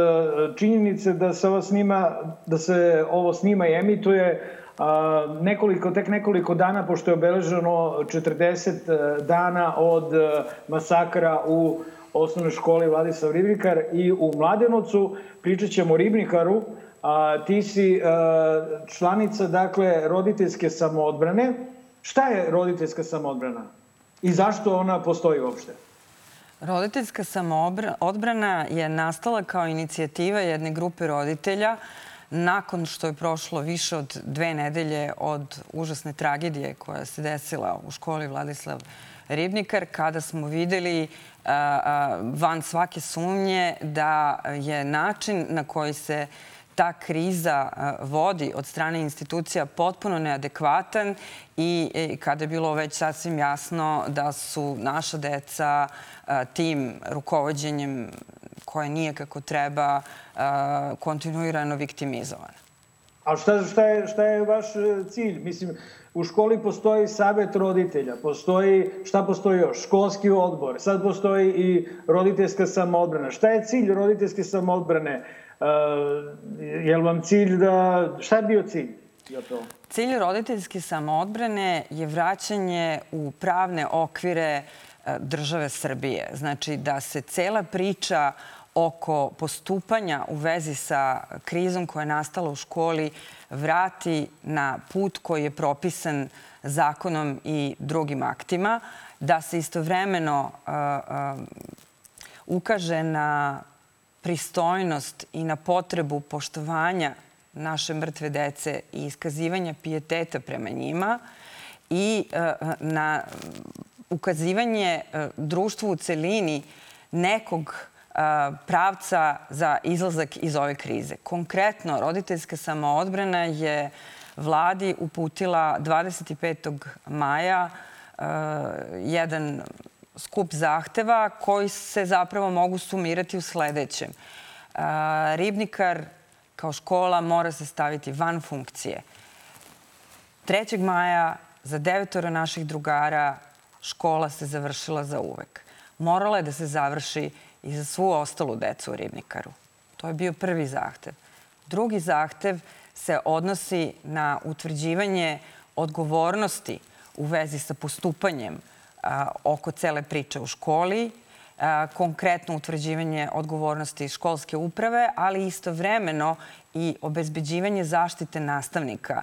činjenice da se ovo snima, da se ovo snima i emituje nekoliko, tek nekoliko dana, pošto je obeleženo 40 dana od masakra u osnovnoj školi Vladislav Ribnikar i u Mladenovcu. Pričat ćemo o Ribnikaru. A, ti si članica, dakle, roditeljske samoodbrane. Šta je roditeljska samoodbrana? I zašto ona postoji uopšte? Roditeljska samoodbrana je nastala kao inicijativa jedne grupe roditelja nakon što je prošlo više od dve nedelje od užasne tragedije koja se desila u školi Vladislav Ribnikar, kada smo videli van svake sumnje da je način na koji se ta kriza vodi od strane institucija potpuno neadekvatan i kada je bilo već sasvim jasno da su naša deca tim rukovodđenjem koje nije kako treba kontinuirano viktimizovana. A šta, šta, je, šta je vaš e, cilj? Mislim, u školi postoji savet roditelja, postoji, šta postoji još? Školski odbor, sad postoji i roditeljska samoodbrana. Šta je cilj roditeljske samoodbrane? Uh, je li vam cilj da... Šta je bio cilj? Cilj roditeljske samoodbrane je vraćanje u pravne okvire države Srbije. Znači da se cela priča oko postupanja u vezi sa krizom koja je nastala u školi vrati na put koji je propisan zakonom i drugim aktima, da se istovremeno uh, uh, ukaže na pristojnost i na potrebu poštovanja naše mrtve dece i iskazivanja pijeteta prema njima i uh, na ukazivanje društvu u celini nekog pravca za izlazak iz ove krize. Konkretno, roditeljska samoodbrana je vladi uputila 25. maja jedan skup zahteva koji se zapravo mogu sumirati u sledećem. Ribnikar kao škola mora se staviti van funkcije. 3. maja za devetora naših drugara škola se završila za uvek. Morala je da se završi i za svu ostalu decu u Ribnikaru. To je bio prvi zahtev. Drugi zahtev se odnosi na utvrđivanje odgovornosti u vezi sa postupanjem oko cele priče u školi, konkretno utvrđivanje odgovornosti školske uprave, ali istovremeno i obezbeđivanje zaštite nastavnika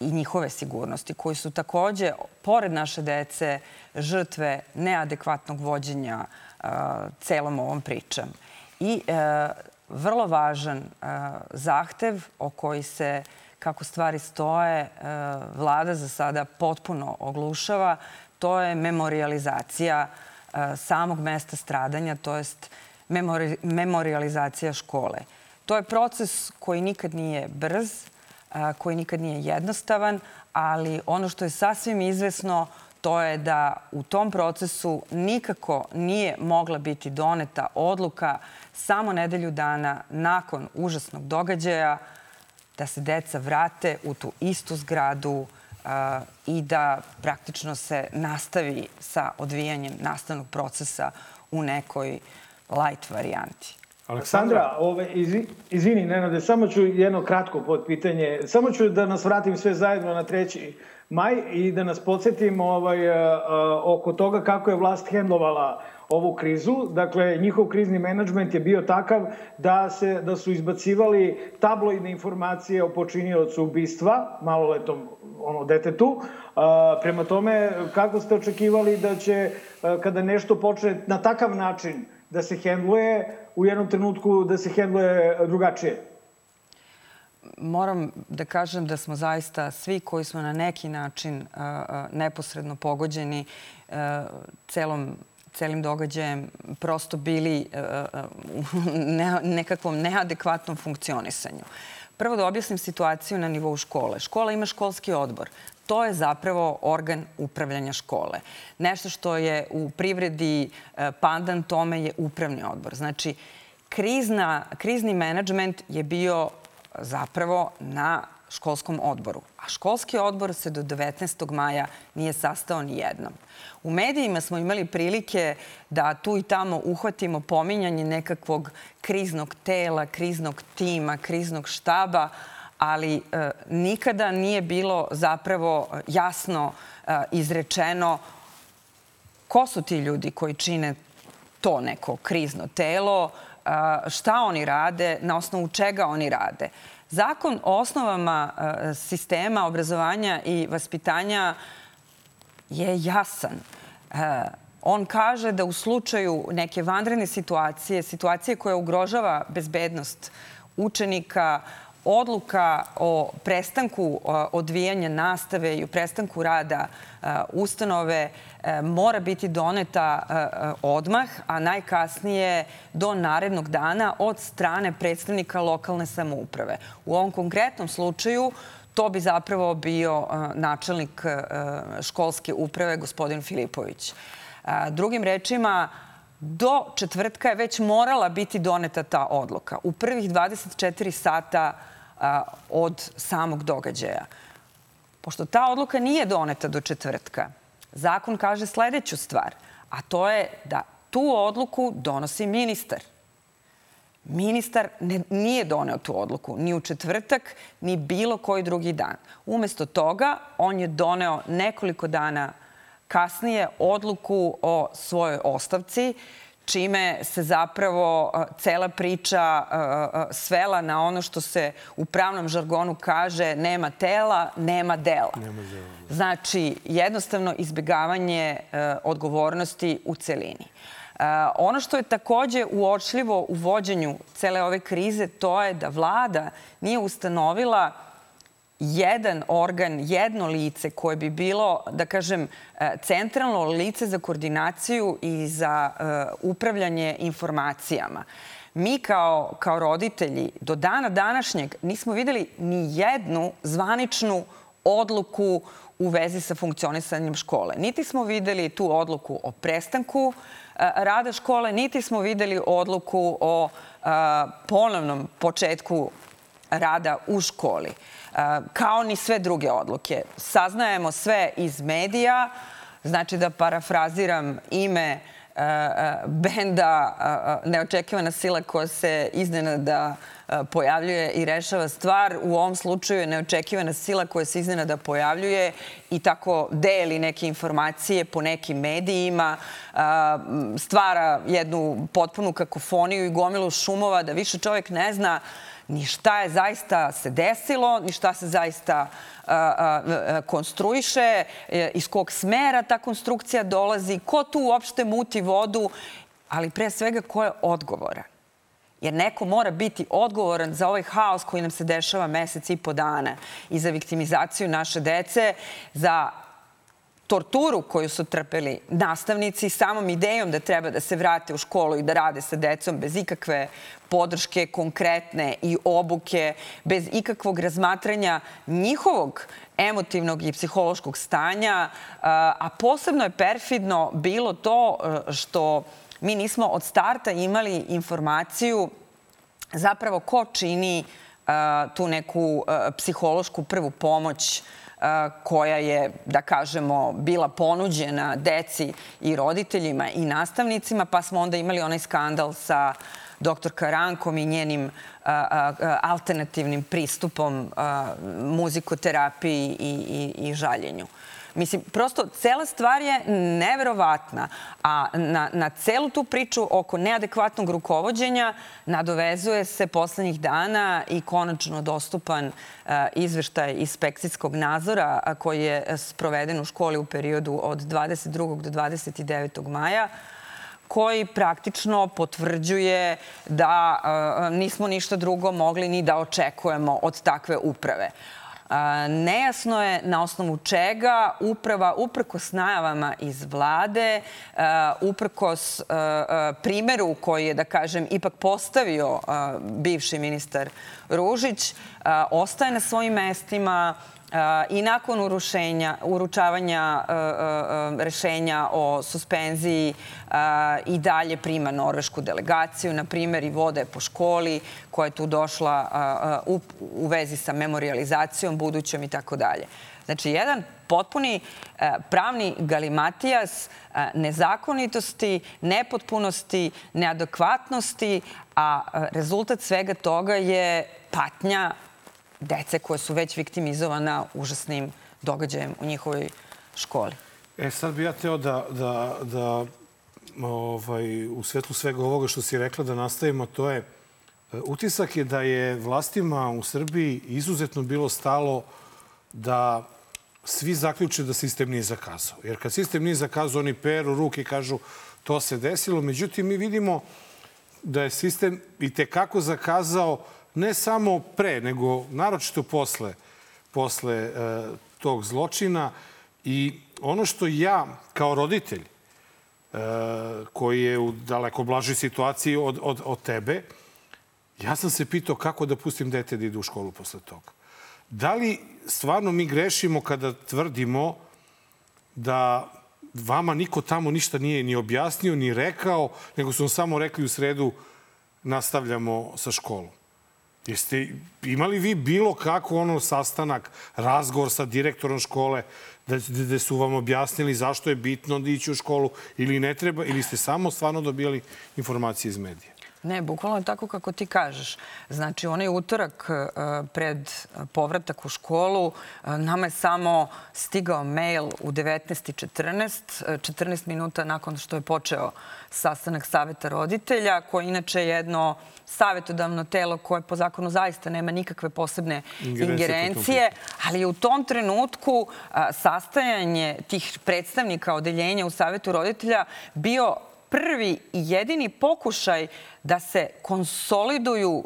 i njihove sigurnosti, koji su takođe, pored naše dece, žrtve neadekvatnog vođenja celom ovom pričom. I vrlo važan zahtev o koji se kako stvari stoje, vlada za sada potpuno oglušava, to je memorializacija samog mesta stradanja, to jest memori memorializacija škole. To je proces koji nikad nije brz, koji nikad nije jednostavan, ali ono što je sasvim izvesno to je da u tom procesu nikako nije mogla biti doneta odluka samo nedelju dana nakon užasnog događaja da se deca vrate u tu istu zgradu i da praktično se nastavi sa odvijanjem nastavnog procesa u nekoj light varijanti. Aleksandra, ove, izvi, izvini, Nenade, samo ću jedno kratko pod pitanje. Samo ću da nas vratim sve zajedno na treći maj i da nas podsjetim ovaj, oko toga kako je vlast hendlovala ovu krizu. Dakle, njihov krizni menadžment je bio takav da, se, da su izbacivali tabloidne informacije o počiniocu ubistva, maloletom ono, detetu. A, prema tome, kako ste očekivali da će, a, kada nešto počne na takav način da se hendluje, u jednom trenutku da se hendluje drugačije? Moram da kažem da smo zaista svi koji smo na neki način neposredno pogođeni celom celim događajem prosto bili u ne, nekakvom neadekvatnom funkcionisanju. Prvo da objasnim situaciju na nivou škole. Škola ima školski odbor. To je zapravo organ upravljanja škole. Nešto što je u privredi pandan tome je upravni odbor. Znači, krizna, krizni menadžment je bio zapravo na školskom odboru. A školski odbor se do 19. maja nije sastao ni jednom. U medijima smo imali prilike da tu i tamo uhvatimo pominjanje nekakvog kriznog tela, kriznog tima, kriznog štaba, ali e, nikada nije bilo zapravo jasno e, izrečeno ko su ti ljudi koji čine to neko krizno telo, e, šta oni rade, na osnovu čega oni rade. Zakon o osnovama e, sistema obrazovanja i vaspitanja je jasan. E, on kaže da u slučaju neke vanredne situacije, situacije koja ugrožava bezbednost učenika, odluka o prestanku odvijanja nastave i o prestanku rada ustanove mora biti doneta odmah, a najkasnije do narednog dana od strane predstavnika lokalne samouprave. U ovom konkretnom slučaju to bi zapravo bio načelnik školske uprave, gospodin Filipović. Drugim rečima, do četvrtka je već morala biti doneta ta odluka. U prvih 24 sata od samog događaja. Pošto ta odluka nije doneta do četvrtka, zakon kaže sledeću stvar, a to je da tu odluku donosi ministar. Ministar ne, nije doneo tu odluku ni u četvrtak, ni bilo koji drugi dan. Umesto toga, on je doneo nekoliko dana kasnije odluku o svojoj ostavci, čime se zapravo cela priča svela na ono što se u pravnom žargonu kaže nema tela, nema dela. Nema dela. Da. Znači, jednostavno izbjegavanje odgovornosti u celini. Ono što je takođe uočljivo u vođenju cele ove krize, to je da vlada nije ustanovila jedan organ, jedno lice koje bi bilo, da kažem, e, centralno lice za koordinaciju i za uh, upravljanje informacijama. Mi kao, kao roditelji do dana današnjeg nismo videli ni jednu zvaničnu odluku u vezi sa funkcionisanjem škole. Niti smo videli tu odluku o prestanku uh, rada škole, niti smo videli odluku o ponovnom početku rada u školi kao ni sve druge odluke. Saznajemo sve iz medija, znači da parafraziram ime benda Neočekivana sila koja se iznenada pojavljuje i rešava stvar. U ovom slučaju je neočekivana sila koja se iznenada pojavljuje i tako deli neke informacije po nekim medijima, stvara jednu potpunu kakofoniju i gomilu šumova da više čovjek ne zna ni šta je zaista se desilo, ni šta se zaista konstruiše, e, iz kog smera ta konstrukcija dolazi, ko tu uopšte muti vodu, ali pre svega ko je odgovoran. Jer neko mora biti odgovoran za ovaj haos koji nam se dešava mesec i po dana i za viktimizaciju naše dece, za torturu koju su trpeli nastavnici samom idejom da treba da se vrate u školu i da rade sa decom bez ikakve podrške konkretne i obuke, bez ikakvog razmatranja njihovog emotivnog i psihološkog stanja, a posebno je perfidno bilo to e, što mi nismo od starta imali informaciju zapravo ko čini tu neku psihološku prvu pomoć koja je, da kažemo, bila ponuđena deci i roditeljima i nastavnicima, pa smo onda imali onaj skandal sa dr. Karankom i njenim alternativnim pristupom muzikoterapiji i, i, i žaljenju. Mislim, prosto, cela stvar je neverovatna, a na, na celu tu priču oko neadekvatnog rukovodđenja nadovezuje se poslednjih dana i konačno dostupan uh, izveštaj inspekcijskog nadzora koji je sproveden u školi u periodu od 22. do 29. maja koji praktično potvrđuje da uh, nismo ništa drugo mogli ni da očekujemo od takve uprave. Nejasno je na osnovu čega uprava, uprkos najavama iz vlade, uprkos primeru koji je, da kažem, ipak postavio bivši ministar Ružić, ostaje na svojim mestima, i nakon urušenja, uručavanja rešenja o suspenziji i dalje prima norvešku delegaciju, na primjer i vode po školi koja je tu došla u, u vezi sa memorializacijom budućom i tako dalje. Znači, jedan potpuni pravni galimatijas nezakonitosti, nepotpunosti, neadekvatnosti, a rezultat svega toga je patnja dece koje su već viktimizovana užasnim događajem u njihovoj školi. E, sad bi ja teo da, da, da ovaj, u svetlu svega ovoga što si rekla da nastavimo, to je e, utisak je da je vlastima u Srbiji izuzetno bilo stalo da svi zaključe da sistem nije zakazao. Jer kad sistem nije zakazao, oni peru ruke i kažu to se desilo. Međutim, mi vidimo da je sistem i tekako zakazao ne samo pre, nego naročito posle, posle e, tog zločina. I ono što ja, kao roditelj, e, koji je u daleko blažoj situaciji od, od, od tebe, ja sam se pitao kako da pustim dete da ide u školu posle toga. Da li stvarno mi grešimo kada tvrdimo da vama niko tamo ništa nije ni objasnio, ni rekao, nego su vam samo rekli u sredu nastavljamo sa školom? Jeste imali vi bilo kako ono sastanak, razgovor sa direktorom škole, da, da su vam objasnili zašto je bitno da ići u školu ili ne treba, ili ste samo stvarno dobijali informacije iz medija? Ne, bukvalno je tako kako ti kažeš. Znači, onaj utorak e, pred povratak u školu, e, nama je samo stigao mail u 19.14, 14 minuta nakon što je počeo sastanak saveta roditelja, koji inače je jedno savetodavno telo koje po zakonu zaista nema nikakve posebne ingerencije, ali u tom trenutku sastajanje tih predstavnika odeljenja u savetu roditelja bio prvi i jedini pokušaj da se konsoliduju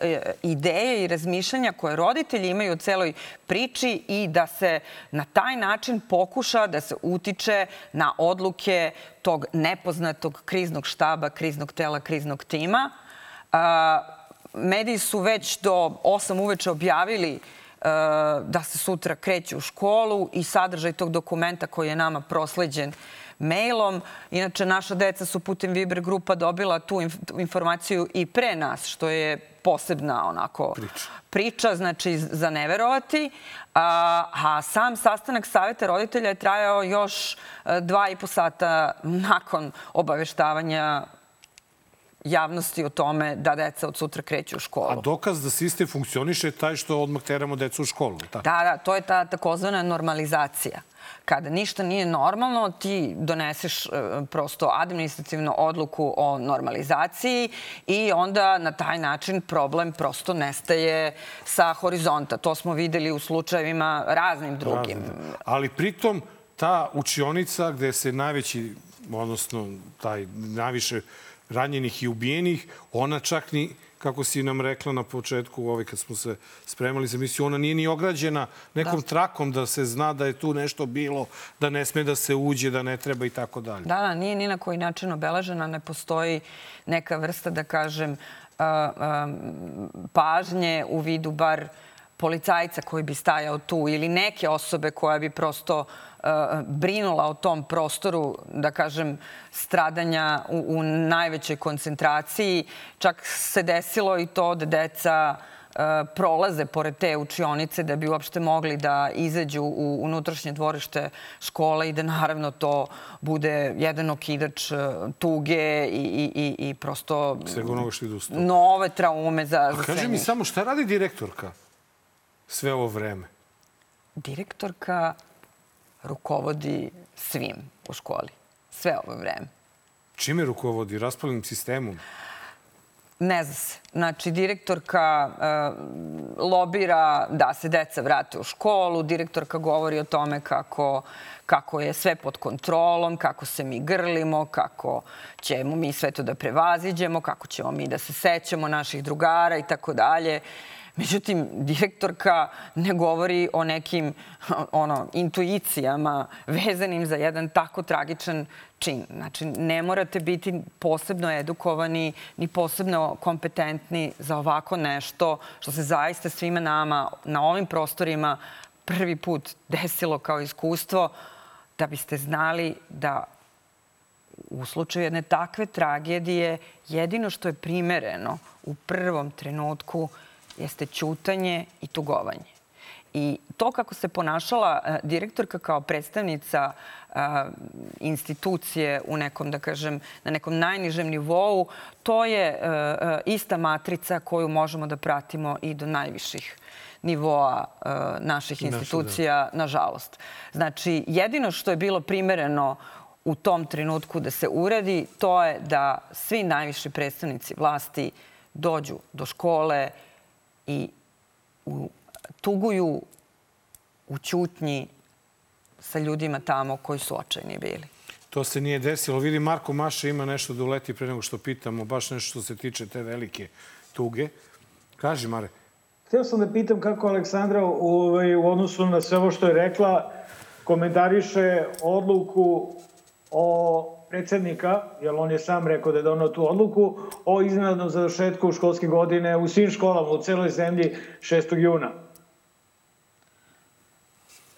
e, ideje i razmišljanja koje roditelji imaju u celoj priči i da se na taj način pokuša da se utiče na odluke tog nepoznatog kriznog štaba, kriznog tela, kriznog tima. Mediji su već do 8 uveče objavili da se sutra kreću u školu i sadržaj tog dokumenta koji je nama prosleđen mailom. Inače, naša deca su putem Viber grupa dobila tu informaciju i pre nas, što je posebna onako priča, priča znači za neverovati. A, a sam sastanak saveta roditelja je trajao još e, dva i po sata nakon obaveštavanja javnosti o tome da deca od sutra kreću u školu. A dokaz da sistem funkcioniše je taj što odmah teramo decu u školu. Tako? Da, da, to je ta takozvana normalizacija. Kada ništa nije normalno, ti doneseš e, prosto administrativnu odluku o normalizaciji i onda na taj način problem prosto nestaje sa horizonta. To smo videli u slučajevima raznim drugim. Raznim. Ali pritom ta učionica gde se najveći, odnosno taj najviše ranjenih i ubijenih, ona čak ni kako si nam rekla na početku, ovaj, kad smo se spremali za emisiju, ona nije ni ograđena nekom da. trakom da se zna da je tu nešto bilo, da ne sme da se uđe, da ne treba i tako dalje. Da, da, nije ni na koji način obeležena, ne postoji neka vrsta, da kažem, pažnje u vidu bar policajca koji bi stajao tu ili neke osobe koja bi prosto uh, brinula o tom prostoru, da kažem, stradanja u, u najvećoj koncentraciji. Čak se desilo i to da deca prolaze pored te učionice da bi uopšte mogli da izađu u unutrašnje dvorište škole i da naravno to bude jedan okidač tuge i, i, i, i prosto nove traume za, za A kaži mi samo, šta radi direktorka sve ovo vreme? Direktorka rukovodi svim u školi. Sve ovo vreme. Čime rukovodi? Raspalnim sistemom? Ne zna se. Znači, direktorka e, lobira da se deca vrate u školu, direktorka govori o tome kako, kako je sve pod kontrolom, kako se mi grlimo, kako ćemo mi sve to da prevaziđemo, kako ćemo mi da se sećamo naših drugara i tako dalje. Međutim, direktorka ne govori o nekim ono, intuicijama vezanim za jedan tako tragičan čin. Znači, ne morate biti posebno edukovani ni posebno kompetentni za ovako nešto što se zaista svima nama na ovim prostorima prvi put desilo kao iskustvo da biste znali da u slučaju jedne takve tragedije jedino što je primereno u prvom trenutku jeste ćutanje i tugovanje. I to kako se ponašala e, direktorka kao predstavnica e, institucije u nekom, da kažem, na nekom najnižem nivou, to je e, ista matrica koju možemo da pratimo i do najviših nivoa naših da. institucija, nažalost. Znači, jedino što je bilo primereno u tom trenutku da se uradi, to je da svi najviši predstavnici vlasti dođu do škole i u, tuguju u ćutnji sa ljudima tamo koji su očajni bili. To se nije desilo. Vidi, Marko Maša ima nešto da uleti pre nego što pitamo, baš nešto što se tiče te velike tuge. Kaži, Mare. Htio sam da pitam kako Aleksandra u, ovaj, u odnosu na sve ovo što je rekla komentariše odluku o predsednika, jer on je sam rekao da je donao tu odluku, o iznenadnom završetku školske godine u svim školama u celoj zemlji 6. juna.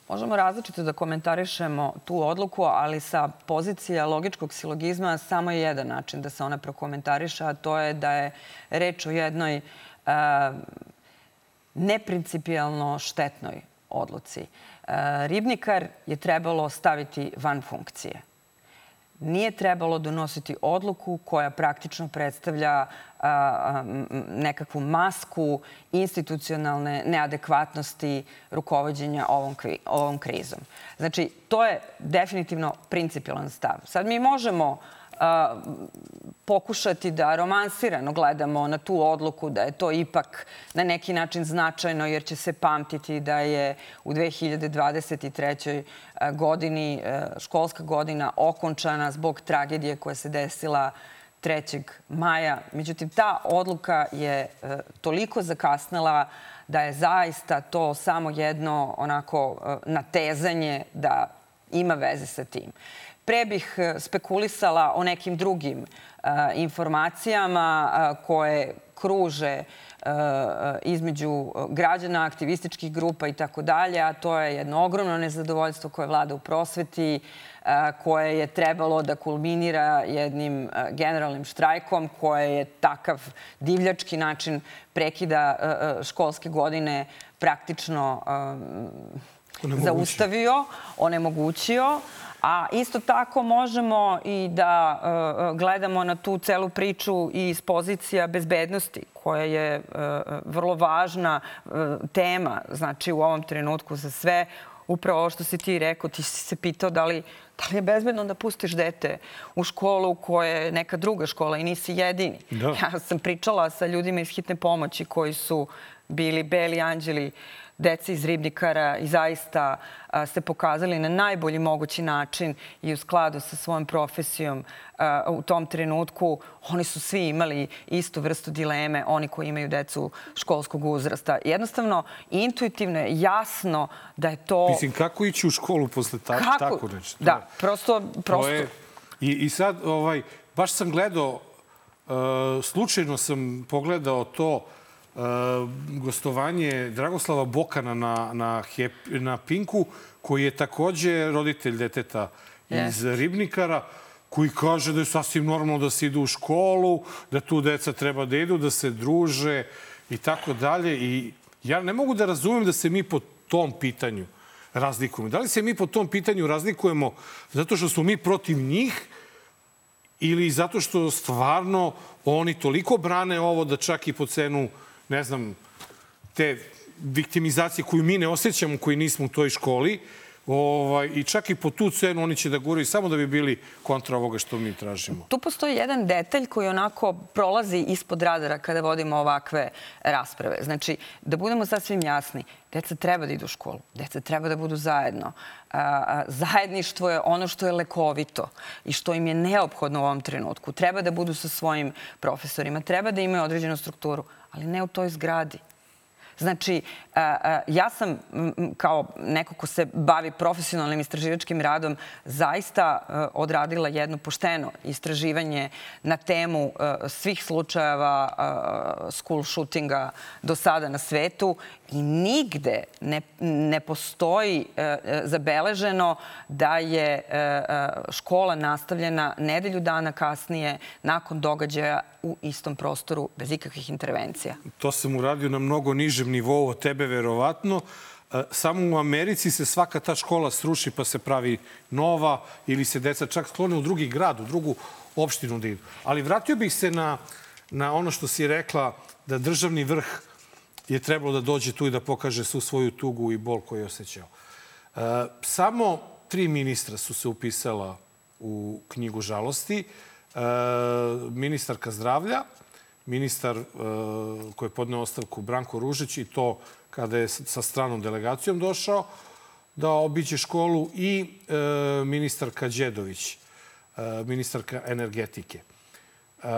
Možemo različito da komentarišemo tu odluku, ali sa pozicija logičkog silogizma samo je jedan način da se ona prokomentariše, a to je da je reč o jednoj e, neprincipijalno štetnoj odluci. E, ribnikar je trebalo staviti van funkcije nije trebalo donositi odluku koja praktično predstavlja nekakvu masku institucionalne neadekvatnosti rukovodđenja ovom, ovom krizom. Znači, to je definitivno principijalan stav. Sad mi možemo pokušati da romansirano gledamo na tu odluku, da je to ipak na neki način značajno jer će se pamtiti da je u 2023. godini školska godina okončana zbog tragedije koja se desila 3. maja. Međutim, ta odluka je toliko zakasnila da je zaista to samo jedno onako natezanje da ima veze sa tim. Pre bih spekulisala o nekim drugim informacijama koje kruže između građana, aktivističkih grupa i tako dalje, a to je jedno ogromno nezadovoljstvo koje vlada u prosveti, koje je trebalo da kulminira jednim generalnim štrajkom, koje je takav divljački način prekida školske godine praktično zaustavio, onemogućio. A isto tako možemo i da gledamo na tu celu priču i iz pozicija bezbednosti, koja je vrlo važna tema, znači u ovom trenutku za sve. Upravo ovo što si ti rekao, ti si se pitao da li, da li je bezbedno da pustiš dete u školu koja je neka druga škola i nisi jedini. Da. Ja sam pričala sa ljudima iz hitne pomoći koji su bili beli anđeli dece iz ribnikara i zaista se pokazali na najbolji mogući način i u skladu sa svojom profesijom u tom trenutku. Oni su svi imali istu vrstu dileme, oni koji imaju decu školskog uzrasta. Jednostavno, intuitivno je jasno da je to... Mislim, kako ići u školu posle ta, kako? tako nešto? Da, prosto... prosto... Je... I, I sad, ovaj, baš sam gledao, uh, slučajno sam pogledao to gostovanje Dragoslava Bokana na, na, Hep, na Pinku, koji je takođe roditelj deteta yes. iz Ribnikara, koji kaže da je sasvim normalno da se idu u školu, da tu deca treba da idu, da se druže i tako dalje. I ja ne mogu da razumem da se mi po tom pitanju razlikujemo. Da li se mi po tom pitanju razlikujemo zato što smo mi protiv njih ili zato što stvarno oni toliko brane ovo da čak i po cenu uh, ne znam, te viktimizacije koju mi ne osjećamo, koji nismo u toj školi, Ovaj, I čak i po tu cenu oni će da guraju samo da bi bili kontra ovoga što mi tražimo. Tu postoji jedan detalj koji onako prolazi ispod radara kada vodimo ovakve rasprave. Znači, da budemo sasvim jasni, deca treba da idu u školu, deca treba da budu zajedno. A, zajedništvo je ono što je lekovito i što im je neophodno u ovom trenutku. Treba da budu sa svojim profesorima, treba da imaju određenu strukturu, ali ne u toj zgradi. Znači, ja sam kao neko ko se bavi profesionalnim istraživačkim radom zaista odradila jedno pošteno istraživanje na temu svih slučajeva school shootinga do sada na svetu i nigde ne, ne postoji zabeleženo da je škola nastavljena nedelju dana kasnije nakon događaja u istom prostoru bez ikakvih intervencija. To sam uradio na mnogo nižem nivou od tebe, verovatno. E, samo u Americi se svaka ta škola sruši pa se pravi nova ili se deca čak sklone u drugi grad, u drugu opštinu da idu. Ali vratio bih se na, na ono što si rekla da državni vrh je trebalo da dođe tu i da pokaže svu svoju tugu i bol koju je osjećao. E, samo tri ministra su se upisala u knjigu žalosti. E, ministarka zdravlja, ministar e, koji je podneo ostavku Branko Ružić i to kada je sa stranom delegacijom došao da obiđe školu i e, ministarka Đedović, e, ministarka energetike. E,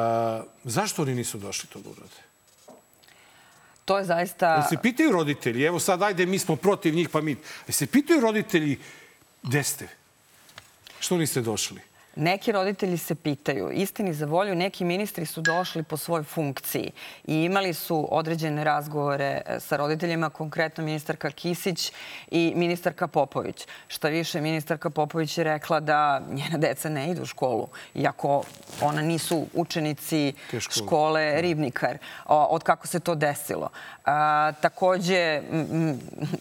zašto oni nisu došli to da urade? To je zaista... Jel se pitaju roditelji? Evo sad, ajde, mi smo protiv njih, pa mi... Jel se pitaju roditelji gde ste? Što niste došli? Neki roditelji se pitaju. Istini za volju, neki ministri su došli po svojoj funkciji i imali su određene razgovore e, sa roditeljima, konkretno ministarka Kisić i ministarka Popović. Šta više, ministarka Popović je rekla da njena deca ne idu u školu, iako ona nisu učenici škole da. Ribnikar, od kako se to desilo. A, takođe,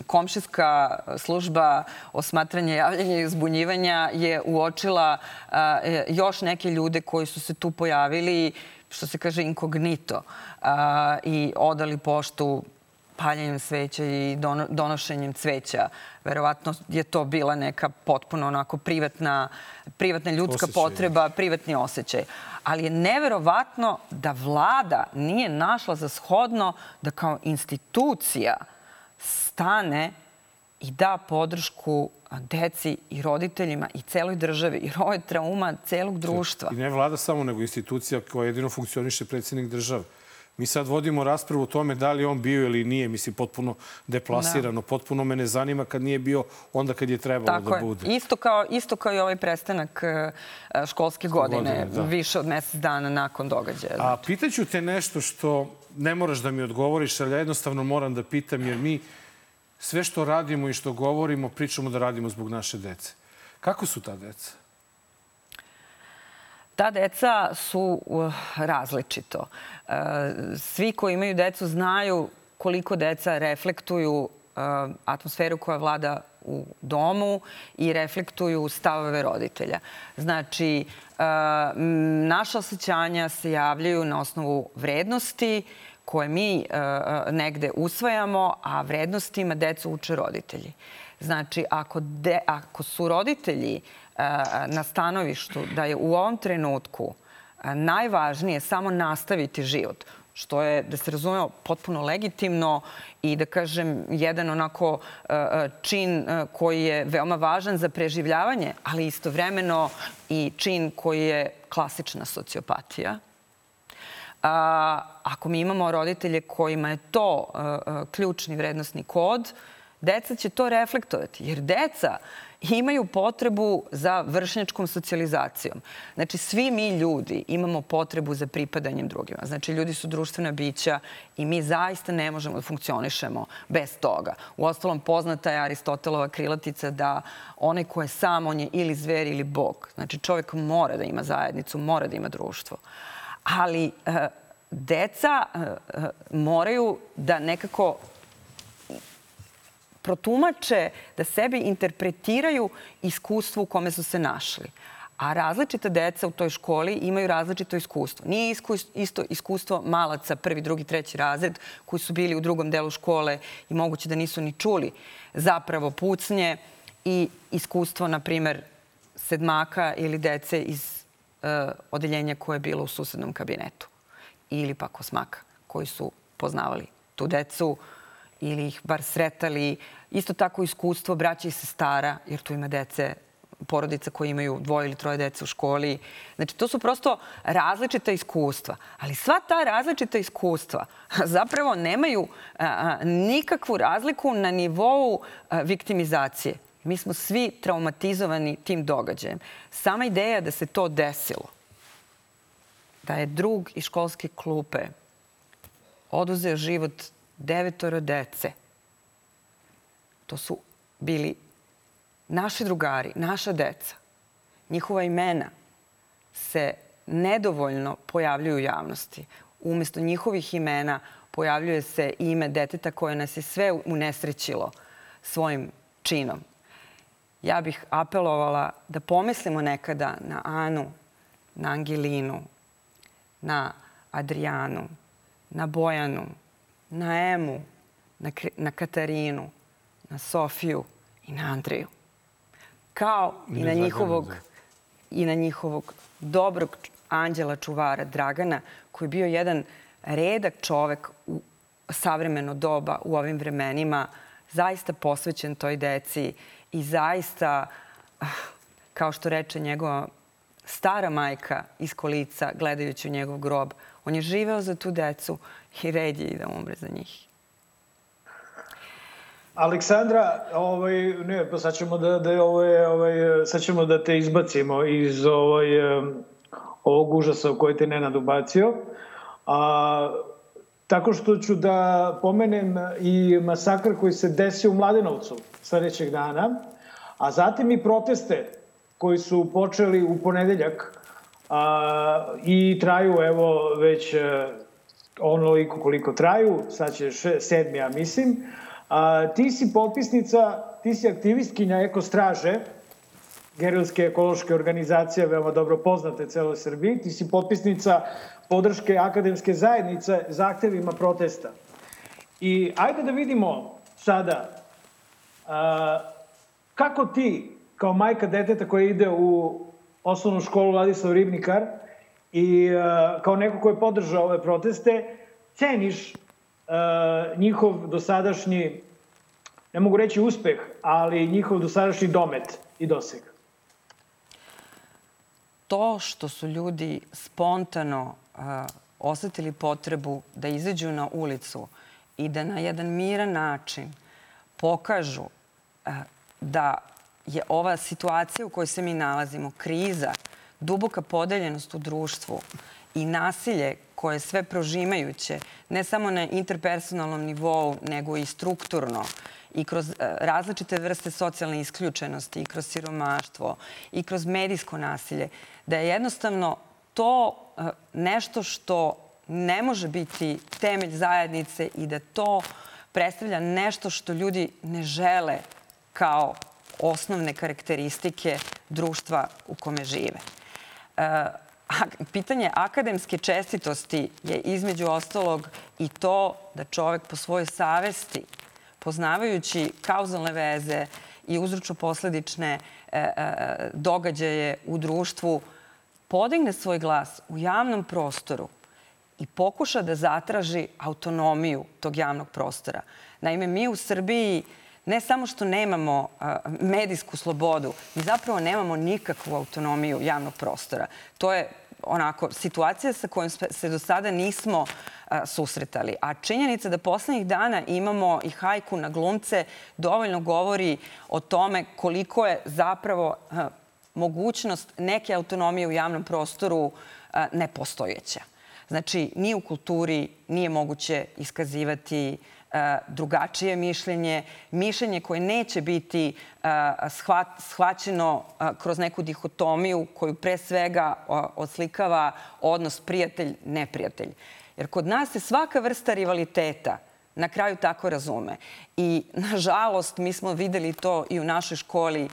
komšijska služba osmatranja javljanja i uzbunjivanja je uočila a, e, još neke ljude koji su se tu pojavili, što se kaže, inkognito a, i odali poštu paljenjem sveća i donošenjem cveća. Verovatno je to bila neka potpuno onako privatna, privatna ljudska osjećaj. potreba, privatni osjećaj ali je neverovatno da vlada nije našla za shodno da kao institucija stane i da podršku deci i roditeljima i celoj državi, jer ovo je trauma celog društva. I ne vlada samo, nego institucija koja jedino funkcioniše predsjednik države. Mi sad vodimo raspravu o tome da li on bio ili nije, mislim, potpuno deplasirano. Da. Potpuno me ne zanima kad nije bio onda kad je trebalo Tako da je. bude. Isto kao, isto kao i ovaj prestanak e, školske godine, godine da. više od mesec dana nakon događaja. A pitaću te nešto što ne moraš da mi odgovoriš, ali ja jednostavno moram da pitam, jer mi sve što radimo i što govorimo, pričamo da radimo zbog naše dece. Kako su ta deca? Ta deca su uh, različito. Uh, svi koji imaju decu znaju koliko deca reflektuju uh, atmosferu koja vlada u domu i reflektuju stavove roditelja. Znači, naša osjećanja se javljaju na osnovu vrednosti koje mi negde usvajamo, a vrednostima decu uče roditelji. Znači, ako, de, ako su roditelji na stanovištu da je u ovom trenutku najvažnije samo nastaviti život, što je, da se razumeo, potpuno legitimno i da kažem, jedan onako čin koji je veoma važan za preživljavanje, ali istovremeno i čin koji je klasična sociopatija. Ako mi imamo roditelje kojima je to ključni vrednostni kod, deca će to reflektovati. Jer deca imaju potrebu za vršnjačkom socijalizacijom. Znači, svi mi ljudi imamo potrebu za pripadanjem drugima. Znači, ljudi su društvena bića i mi zaista ne možemo da funkcionišemo bez toga. U ostalom, poznata je Aristotelova krilatica da onaj ko je sam, on je ili zver ili bog. Znači, čovjek mora da ima zajednicu, mora da ima društvo. Ali e, deca e, e, moraju da nekako protumače, da sebi interpretiraju iskustvo u kome su se našli. A različita deca u toj školi imaju različito iskustvo. Nije isto iskustvo malaca, prvi, drugi, treći razred, koji su bili u drugom delu škole i moguće da nisu ni čuli zapravo pucnje i iskustvo, na primer, sedmaka ili dece iz odeljenja koje je bilo u susednom kabinetu. Ili pak osmaka koji su poznavali tu decu, ili ih bar sretali. Isto tako iskustvo braća i sestara, jer tu ima dece porodica koji imaju dvoje ili troje dece u školi. Znači, to su prosto različita iskustva. Ali sva ta različita iskustva zapravo nemaju nikakvu razliku na nivou viktimizacije. Mi smo svi traumatizovani tim događajem. Sama ideja da se to desilo, da je drug iz školske klupe oduzeo život devetoro dece. To su bili naši drugari, naša deca. Njihova imena se nedovoljno pojavljuju u javnosti. Umesto njihovih imena pojavljuje se ime deteta koje nas je sve unesrećilo svojim činom. Ja bih apelovala da pomislimo nekada na Anu, na Angelinu, na Adrijanu, na Bojanu, na Emu, na, na Katarinu, na Sofiju i na Andreju. Kao i na njihovog i na njihovog dobrog anđela čuvara Dragana, koji je bio jedan redak čovek u savremeno doba u ovim vremenima, zaista posvećen toj deci i zaista, ah, kao što reče njegova stara majka iz kolica, gledajući u njegov grob, on je živeo za tu decu i red je i da umre za njih. Aleksandra, ovaj, ne, pa sad ćemo da, da, ovaj, ovaj, sad ćemo da te izbacimo iz ovaj, ovog užasa koji te Nenad ubacio. A, tako što ću da pomenem i masakr koji se desio u Mladenovcu sledećeg dana, a zatim i proteste koji su počeli u ponedeljak a, i traju evo već onoliko koliko traju, sad će še, sedmi, ja mislim. A, ti si potpisnica, ti si aktivistkinja Eko Straže, gerilske ekološke organizacije, veoma dobro poznate celoj Srbiji. Ti si potpisnica podrške akademske zajednice zahtevima protesta. I ajde da vidimo sada a, kako ti, kao majka deteta koja ide u osnovnu školu Vladislav Ribnikar, i kao neko ko je podržao ove proteste, ceniš njihov dosadašnji, ne mogu reći uspeh, ali njihov dosadašnji domet i doseg? To što su ljudi spontano osetili potrebu da izađu na ulicu i da na jedan miran način pokažu da je ova situacija u kojoj se mi nalazimo, kriza, duboka podeljenost u društvu i nasilje koje je sve prožimajuće, ne samo na interpersonalnom nivou, nego i strukturno, i kroz e, različite vrste socijalne isključenosti, i kroz siromaštvo, i kroz medijsko nasilje, da je jednostavno to e, nešto što ne može biti temelj zajednice i da to predstavlja nešto što ljudi ne žele kao osnovne karakteristike društva u kome žive. E, pitanje akademske čestitosti je između ostalog i to da čovek po svojoj savesti, poznavajući kauzalne veze i uzročno-posledične e, e, događaje u društvu, podigne svoj glas u javnom prostoru i pokuša da zatraži autonomiju tog javnog prostora. Naime, mi u Srbiji ne samo što nemamo medijsku slobodu, mi zapravo nemamo nikakvu autonomiju javnog prostora. To je onako situacija sa kojom se do sada nismo susretali. A činjenica da poslednjih dana imamo i hajku na glumce dovoljno govori o tome koliko je zapravo mogućnost neke autonomije u javnom prostoru nepostojeća. Znači, ni u kulturi nije moguće iskazivati E, drugačije mišljenje, mišljenje koje neće biti e, shvaćeno e, kroz neku dihotomiju koju pre svega oslikava odnos prijatelj-neprijatelj. Jer kod nas se svaka vrsta rivaliteta na kraju tako razume. I, nažalost, mi smo videli to i u našoj školi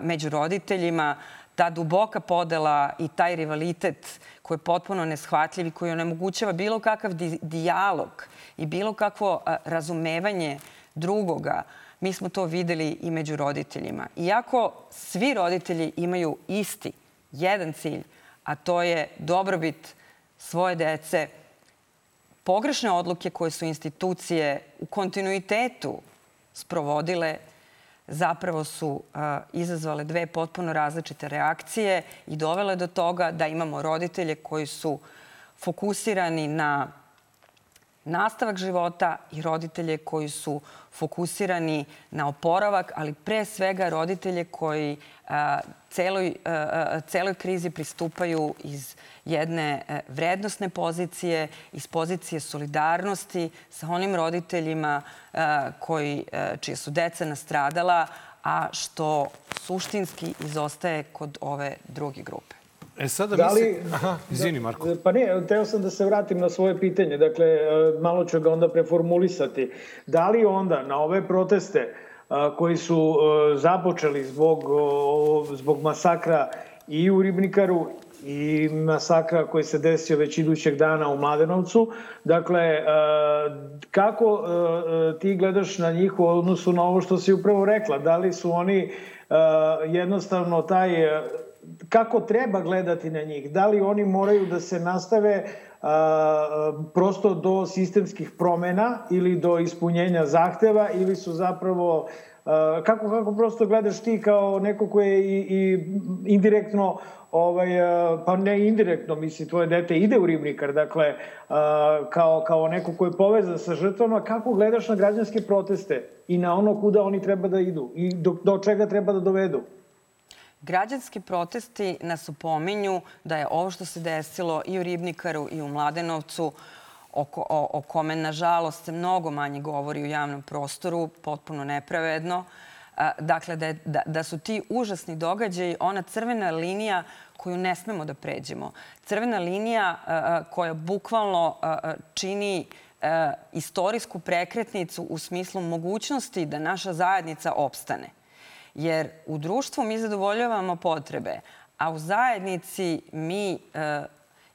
među roditeljima, ta duboka podela i taj rivalitet koji je potpuno neshvatljiv i koji onemogućava bilo kakav di dijalog i bilo kakvo razumevanje drugoga, mi smo to videli i među roditeljima. Iako svi roditelji imaju isti, jedan cilj, a to je dobrobit svoje dece, pogrešne odluke koje su institucije u kontinuitetu sprovodile zapravo su izazvale dve potpuno različite reakcije i dovele do toga da imamo roditelje koji su fokusirani na nastavak života i roditelje koji su fokusirani na oporavak, ali pre svega roditelje koji celoj, celoj krizi pristupaju iz jedne e, vrednostne pozicije, iz pozicije solidarnosti sa onim roditeljima koji, e, čije su deca nastradala, a što suštinski izostaje kod ove druge grupe. E sada da li, mislim... Aha, izvini Marko. Pa ne, teo sam da se vratim na svoje pitanje. Dakle, e, malo ću ga onda preformulisati. Da li onda na ove proteste e, koji su e, započeli zbog, zbog masakra i u Ribnikaru i masakra koji se desio već idućeg dana u Mladenovcu. Dakle, kako ti gledaš na njih u odnosu na ovo što si upravo rekla? Da li su oni jednostavno taj kako treba gledati na njih? Da li oni moraju da se nastave a, prosto do sistemskih promena ili do ispunjenja zahteva ili su zapravo a, kako, kako prosto gledaš ti kao neko ko je i, i indirektno ovaj, pa ne indirektno, misli, tvoje dete ide u ribnikar, dakle, kao, kao neko ko je povezan sa žrtvama, kako gledaš na građanske proteste i na ono kuda oni treba da idu i do, do čega treba da dovedu? Građanski protesti nas upominju da je ovo što se desilo i u Ribnikaru i u Mladenovcu, oko, o, kome, nažalost, se mnogo manje govori u javnom prostoru, potpuno nepravedno. Dakle, da, da, da su ti užasni događaji ona crvena linija koju ne smemo da pređemo. Crvena linija koja bukvalno čini istorijsku prekretnicu u smislu mogućnosti da naša zajednica opstane. Jer u društvu mi zadovoljavamo potrebe, a u zajednici mi e,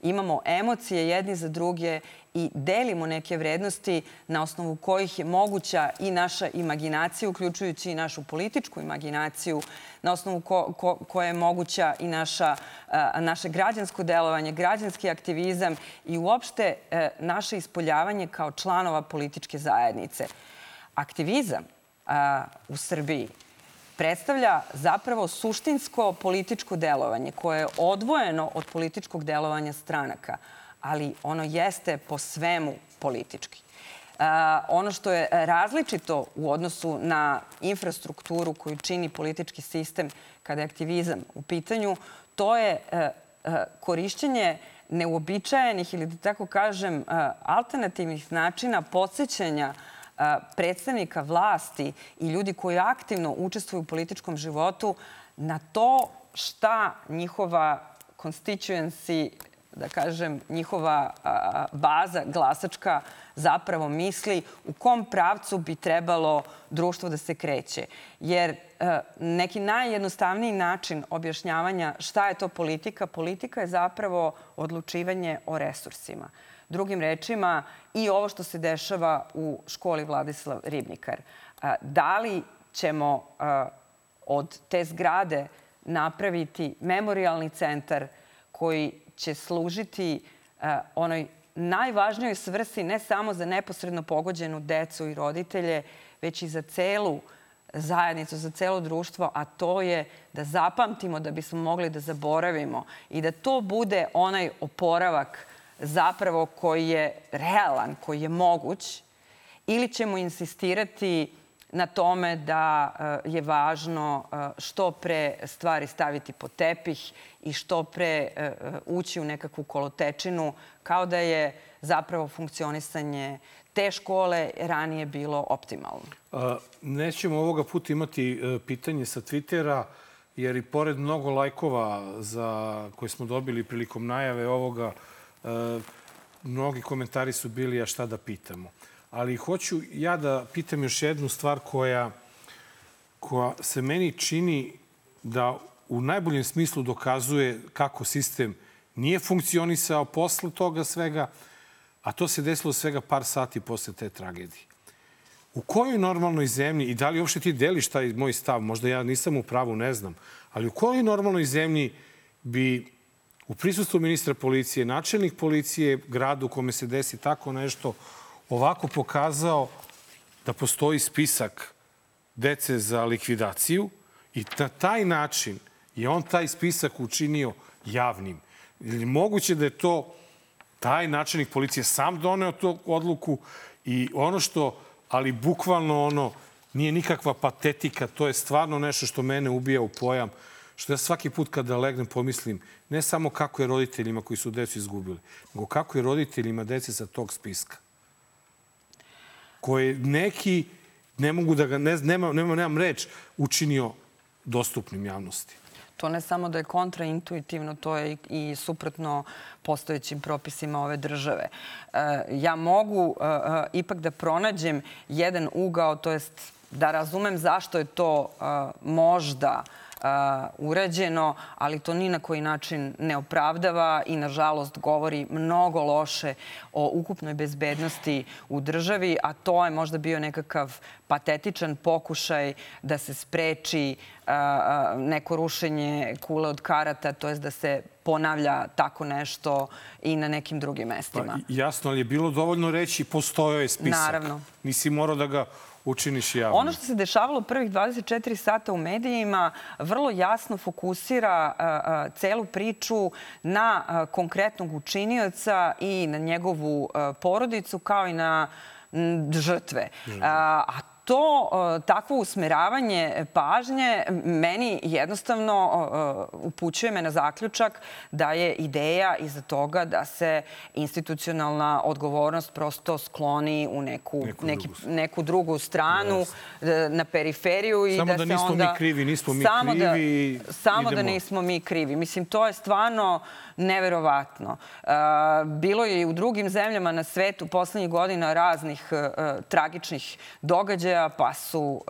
imamo emocije jedni za druge i delimo neke vrednosti na osnovu kojih je moguća i naša imaginacija, uključujući i našu političku imaginaciju, na osnovu ko, ko, koje je moguća i naša, a, naše građansko delovanje, građanski aktivizam i uopšte e, naše ispoljavanje kao članova političke zajednice. Aktivizam a, u Srbiji predstavlja zapravo suštinsko političko delovanje koje je odvojeno od političkog delovanja stranaka. ali ono jeste po svemu politički. ono što je različito u odnosu na infrastrukturu koju čini politički sistem kada je aktivizam u pitanju, to je korišćenje neuobičajenih ili da tako kažem alternativnih načina podsjećanja predstavnika vlasti i ljudi koji aktivno učestvuju u političkom životu na to šta njihova constituency, da kažem, njihova baza glasačka zapravo misli u kom pravcu bi trebalo društvo da se kreće. Jer neki najjednostavniji način objašnjavanja šta je to politika, politika je zapravo odlučivanje o resursima. Drugim rečima, i ovo što se dešava u školi Vladislav Ribnikar. Da li ćemo od te zgrade napraviti memorialni centar koji će služiti onoj najvažnijoj svrsi ne samo za neposredno pogođenu decu i roditelje, već i za celu zajednicu, za celo društvo, a to je da zapamtimo da bismo mogli da zaboravimo i da to bude onaj oporavak zapravo koji je realan, koji je moguć, ili ćemo insistirati na tome da eh, je važno eh, što pre stvari staviti po tepih i što pre eh, ući u nekakvu kolotečinu, kao da je zapravo funkcionisanje te škole ranije bilo optimalno. Nećemo ovoga puta imati pitanje sa Twittera, jer i pored mnogo lajkova za, koje smo dobili prilikom najave ovoga, mnogi komentari su bili a šta da pitamo. Ali hoću ja da pitam još jednu stvar koja, koja se meni čini da u najboljem smislu dokazuje kako sistem nije funkcionisao posle toga svega, a to se desilo svega par sati posle te tragedije. U kojoj normalnoj zemlji, i da li uopšte ti deliš taj moj stav, možda ja nisam u pravu, ne znam, ali u kojoj normalnoj zemlji bi u prisustvu ministra policije, načelnik policije gradu u kome se desi tako nešto, ovako pokazao da postoji spisak dece za likvidaciju i na taj način je on taj spisak učinio javnim. Moguće da je to taj načelnik policije sam doneo tu odluku i ono što, ali bukvalno ono, nije nikakva patetika, to je stvarno nešto što mene ubija u pojam, što ja svaki put kada legnem pomislim ne samo kako je roditeljima koji su decu izgubili, nego kako je roditeljima dece sa tog spiska koje neki, ne mogu da ga, ne, nema, nema, nemam reč, učinio dostupnim javnosti. To ne samo da je kontraintuitivno, to je i suprotno postojećim propisima ove države. E, ja mogu e, e, ipak da pronađem jedan ugao, to jest da razumem zašto je to možda urađeno, ali to ni na koji način ne opravdava i, nažalost, govori mnogo loše o ukupnoj bezbednosti u državi, a to je možda bio nekakav patetičan pokušaj da se spreči neko rušenje kule od karata, to je da se ponavlja tako nešto i na nekim drugim mestima. Pa, jasno, ali je bilo dovoljno reći postojao je spisak. Naravno. Nisi morao da ga učiniš javno. Ono što se dešavalo prvih 24 sata u medijima vrlo jasno fokusira celu priču na konkretnog učinioca i na njegovu porodicu kao i na žrtve. A to takvo usmeravanje pažnje meni jednostavno upućuje me na zaključak da je ideja iza toga da se institucionalna odgovornost prosto skloni u neku, neku, neki, drugu. neku drugu stranu, yes. na periferiju i samo da, da se onda... mi krivi, nismo mi samo krivi. Da, samo idemo. da nismo mi krivi. Mislim, to je stvarno neverovatno. Bilo je i u drugim zemljama na svetu poslednjih godina raznih tragičnih događaja, pa su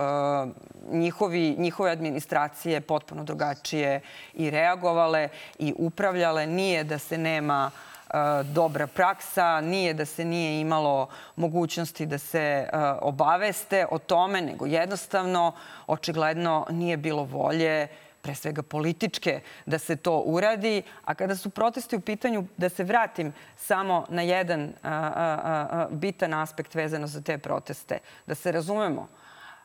njihovi, njihove administracije potpuno drugačije i reagovale i upravljale. Nije da se nema dobra praksa, nije da se nije imalo mogućnosti da se obaveste o tome, nego jednostavno, očigledno, nije bilo volje pre svega političke, da se to uradi. A kada su protesti u pitanju, da se vratim samo na jedan a, a, a, bitan aspekt vezano za te proteste. Da se razumemo,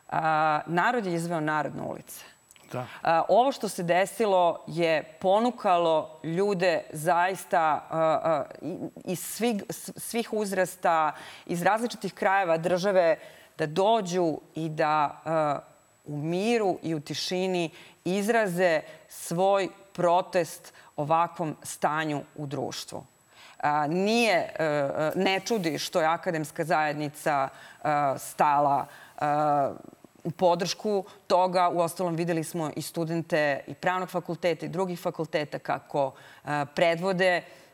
a, narod je izveo narod na ulice. Da. Ovo što se desilo je ponukalo ljude zaista iz svih, svih uzrasta, iz različitih krajeva države da dođu i da u miru i u tišini izraze svoj protest ovakvom stanju u društvu. Nije, ne čudi što je akademska zajednica stala u podršku toga. U ostalom videli smo i studente i pravnog fakulteta i drugih fakulteta kako predvode E,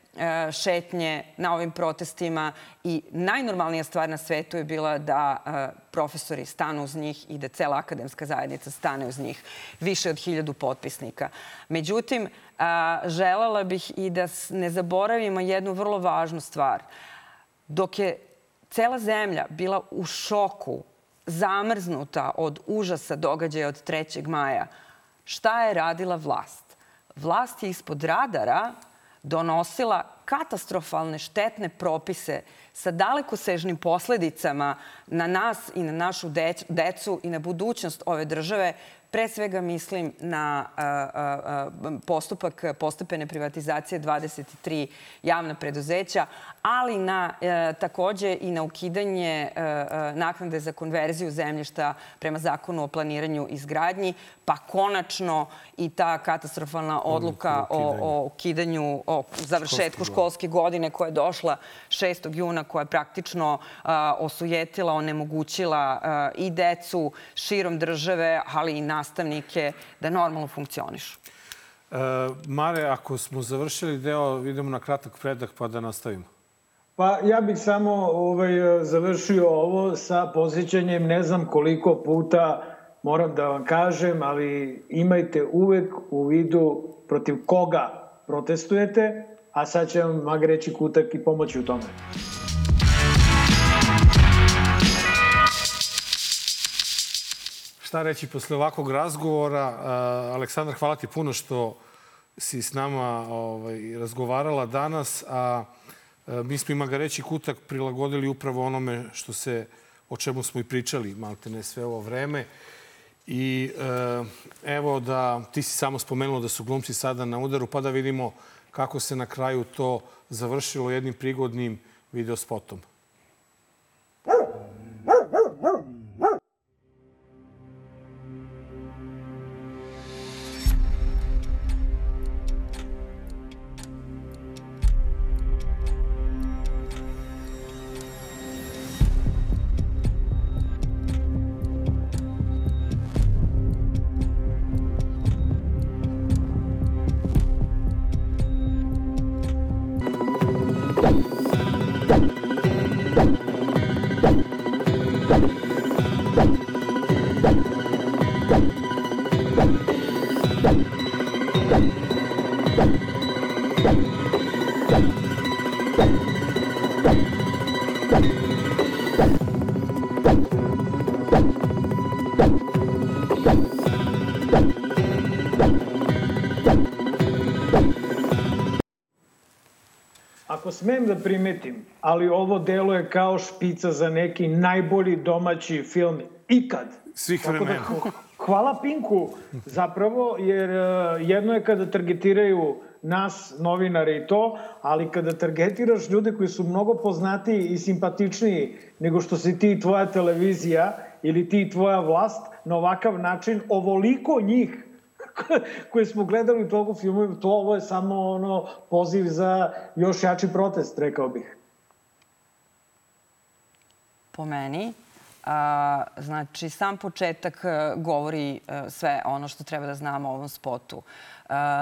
šetnje na ovim protestima i najnormalnija stvar na svetu je bila da e, profesori stanu uz njih i da cela akademska zajednica stane uz njih. Više od hiljadu potpisnika. Međutim, želela bih i da ne zaboravimo jednu vrlo važnu stvar. Dok je cela zemlja bila u šoku, zamrznuta od užasa događaja od 3. maja, šta je radila vlast? Vlast je ispod radara donosila katastrofalne štetne propise sa dalekosežnim posledicama na nas i na našu decu i na budućnost ove države Pre svega mislim na postupak postepene privatizacije 23 javna preduzeća, ali na, e, takođe i na ukidanje e, e, naknade za konverziju zemljišta prema zakonu o planiranju izgradnji, pa konačno i ta katastrofalna odluka o, o ukidanju, o završetku školske godine koja je došla 6. juna, koja je praktično osujetila, onemogućila i decu širom države, ali i nas nastavnike da normalno funkcionišu. E, Mare, ako smo završili deo, idemo na kratak predah pa da nastavimo. Pa ja bih samo ovaj, završio ovo sa posjećanjem, ne znam koliko puta moram da vam kažem, ali imajte uvek u vidu protiv koga protestujete, a sad će vam Magreći Kutak i pomoći u tome. Šta reći posle ovakvog razgovora. Aleksandar, hvala ti puno što si s nama ovaj, razgovarala danas, a mi smo ima ga reći kutak prilagodili upravo onome što se, o čemu smo i pričali malte ne sve ovo vreme. I e, evo da ti si samo spomenuo da su glumci sada na udaru, pa da vidimo kako se na kraju to završilo jednim prigodnim videospotom. Smem da primetim, ali ovo delo je kao špica za neki najbolji domaći film ikad. Svih da vremena. Da, hvala Pinku zapravo, jer uh, jedno je kada targetiraju nas, novinare i to, ali kada targetiraš ljude koji su mnogo poznatiji i simpatičniji nego što si ti i tvoja televizija ili ti i tvoja vlast, na ovakav način ovoliko njih koje smo gledali u toku filmu, to ovo je samo ono poziv za još jači protest, rekao bih. Po meni, a, znači sam početak e, govori e, sve ono što treba da znamo o ovom spotu.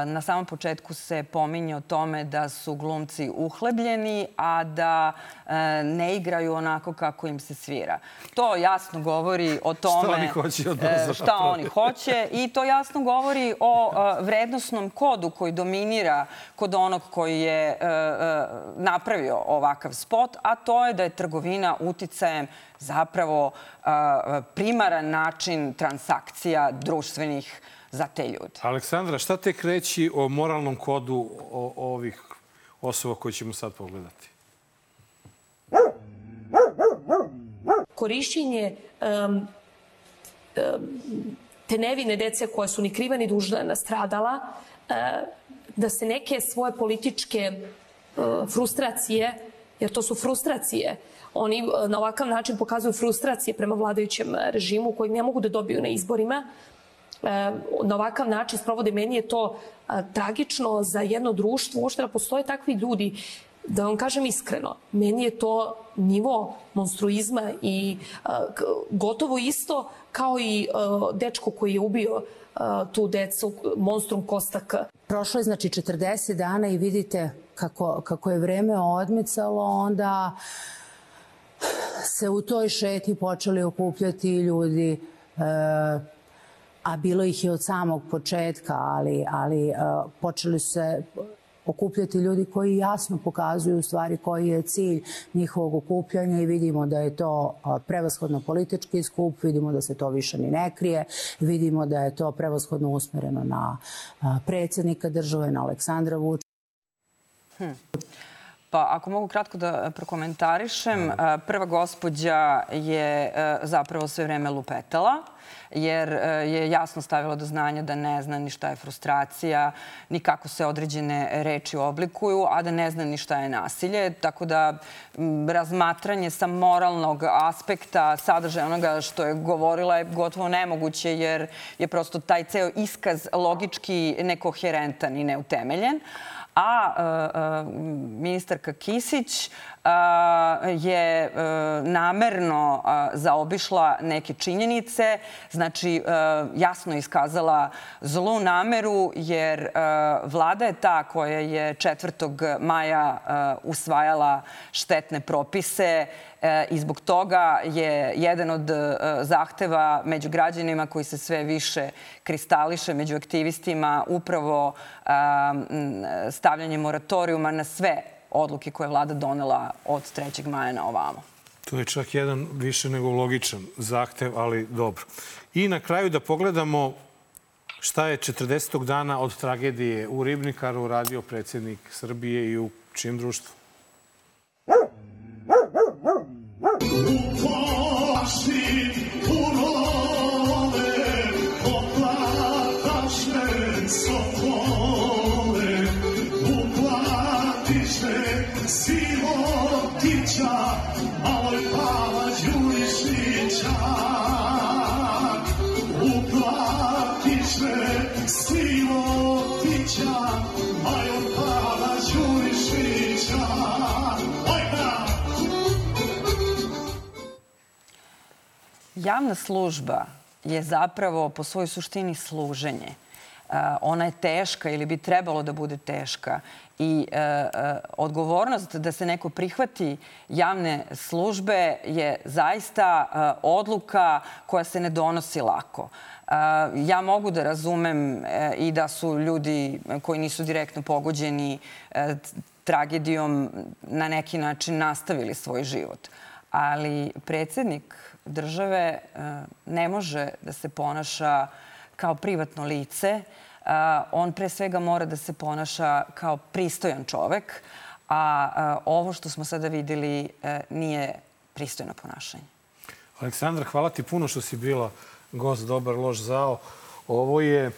Na samom početku se pominje o tome da su glumci uhlebljeni, a da e, ne igraju onako kako im se svira. To jasno govori o tome šta oni hoće, od nas, šta oni hoće i to jasno govori o e, vrednostnom kodu koji dominira kod onog koji je e, napravio ovakav spot, a to je da je trgovina uticajem zapravo primaran način transakcija društvenih za te ljude. Aleksandra, šta te kreći o moralnom kodu o, ovih osoba koje ćemo sad pogledati? Korišćenje um, um, te nevine dece koja su ni kriva ni dužna nastradala, da se neke svoje političke frustracije, jer to su frustracije, oni na ovakav način pokazuju frustracije prema vladajućem režimu koji ne mogu da dobiju na izborima, na ovakav način sprovode. Meni je to tragično za jedno društvo, uopšte da postoje takvi ljudi da vam kažem iskreno, meni je to nivo monstruizma i gotovo isto kao i dečko koji je ubio tu decu, monstrum Kostak. Prošlo je znači 40 dana i vidite kako, kako je vreme odmicalo, onda se u toj šetnji počeli okupljati ljudi, a bilo ih je od samog početka, ali, ali počeli su se okupljati ljudi koji jasno pokazuju u stvari koji je cilj njihovog okupljanja i vidimo da je to prevashodno politički skup, vidimo da se to više ni ne krije, vidimo da je to prevashodno usmereno na predsednika države, na Aleksandra Vučića. Hm. Pa ako mogu kratko da prokomentarišem, prva gospođa je zapravo sve vreme lupetala jer e, je jasno stavila do znanja da ne zna ni šta je frustracija, ni kako se određene reči oblikuju, a da ne zna ni šta je nasilje. Tako da razmatranje sa moralnog aspekta sadržaja onoga što je govorila je gotovo nemoguće jer je prosto taj ceo iskaz logički nekoherentan i neutemeljen a e, e, ministarka Kisić je e, namerno zaobišla neke činjenice, znači jasno iskazala zlu nameru jer vlada je ta koja je 4. maja usvajala štetne propise i zbog toga je jedan od zahteva među građanima koji se sve više kristališe među aktivistima upravo stavljanje moratorijuma na sve odluke koje je vlada donela od 3. maja na ovamo. To je čak jedan više nego logičan zahtev, ali dobro. I na kraju da pogledamo šta je 40. dana od tragedije u Ribnikaru radio predsjednik Srbije i u čijem društvu. Javna služba je zapravo po svojoj suštini služenje. Ona je teška ili bi trebalo da bude teška i e, e, odgovornost da se neko prihvati javne službe je zaista e, odluka koja se ne donosi lako. Ja mogu da razumem i da su ljudi koji nisu direktno pogođeni tragedijom na neki način nastavili svoj život. Ali predsednik države ne može da se ponaša kao privatno lice, on pre svega mora da se ponaša kao pristojan čovek, a ovo što smo sada videli e, nije pristojno ponašanje. Aleksandra, hvala ti puno što si bila gost Dobar loš zao. Ovo je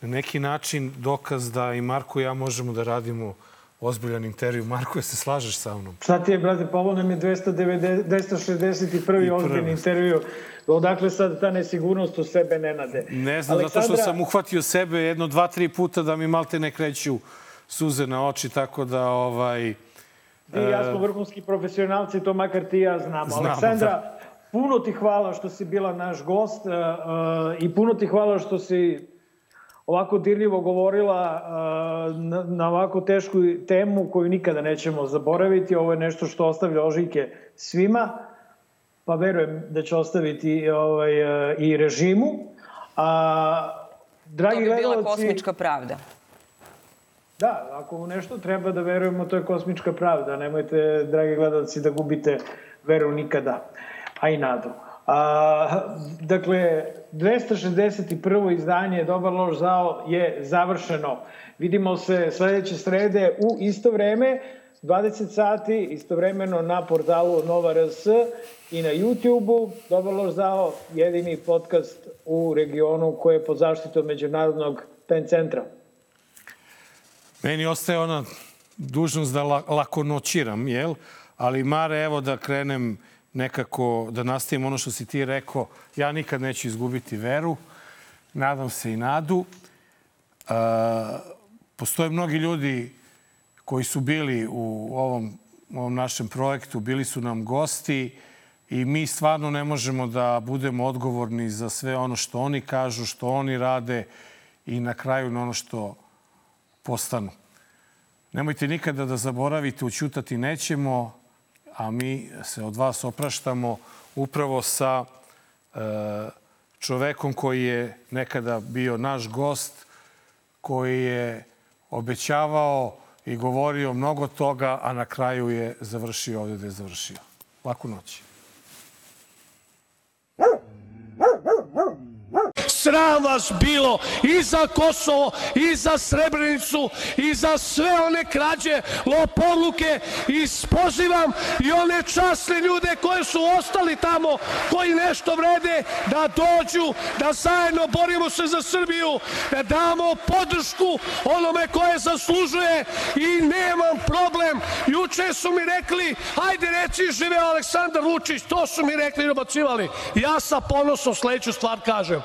na neki način dokaz da i Marko i ja možemo da radimo ozbiljan intervju. Marko, je se slažeš sa mnom? Šta ti je, brate, pa ovo nam je 290, 261. ozbiljan intervju. Odakle sad ta nesigurnost u sebe ne nade? Ne znam, Aleksandra... zato što sam uhvatio sebe jedno, dva, tri puta da mi malte ne kreću suze na oči, tako da ovaj... Ti i ja smo e, vrhunski profesionalci, to makar ti ja znamo. znamo Aleksandra, da. puno ti hvala što si bila naš gost uh, uh, i puno ti hvala što si ovako dirljivo govorila na, na ovako tešku temu koju nikada nećemo zaboraviti. Ovo je nešto što ostavlja ožike svima pa verujem da će ostaviti ovaj, e, i režimu. A, dragi to bi bila gledalci, kosmička pravda. Da, ako u nešto treba da verujemo, to je kosmička pravda. Nemojte, dragi gledalci, da gubite veru nikada, a i nadu. A, dakle, 261. izdanje Dobar loš zao je završeno. Vidimo se sledeće srede u isto vreme. 20 sati, istovremeno na portalu Nova RS i na YouTube-u. Dobar loš zao, jedini podcast u regionu koji je pod zaštitom Međunarodnog PEN centra. Meni ostaje ona dužnost da la, lako noćiram, jel? Ali Mare, evo da krenem nekako, da nastavim ono što si ti rekao. Ja nikad neću izgubiti veru. Nadam se i nadu. E, postoje mnogi ljudi koji su bili u ovom, ovom našem projektu, bili su nam gosti i mi stvarno ne možemo da budemo odgovorni za sve ono što oni kažu, što oni rade i na kraju na ono što postanu. Nemojte nikada da zaboravite, učutati nećemo, a mi se od vas opraštamo upravo sa e, čovekom koji je nekada bio naš gost, koji je obećavao i govorio mnogo toga, a na kraju je završio ovde da je završio. Laku noć. Sram vas bilo i za Kosovo, i za Srebrenicu, i za sve one krađe, lopovluke i pozivam i one časne ljude koje su ostali tamo, koji nešto vrede, da dođu, da zajedno borimo se za Srbiju, da damo podršku onome koje zaslužuje i nemam problem. Juče su mi rekli, ajde reci žive Aleksandar Vučić, to su mi rekli i dobacivali. Ja sa ponosom sledeću stvar kažem.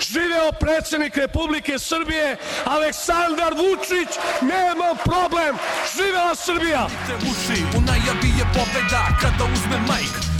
Živeo predsednik Republike Srbije Aleksandar Vučić, nema problem. Živela Srbija! Uši, u najavi je pobeda kada uzme majk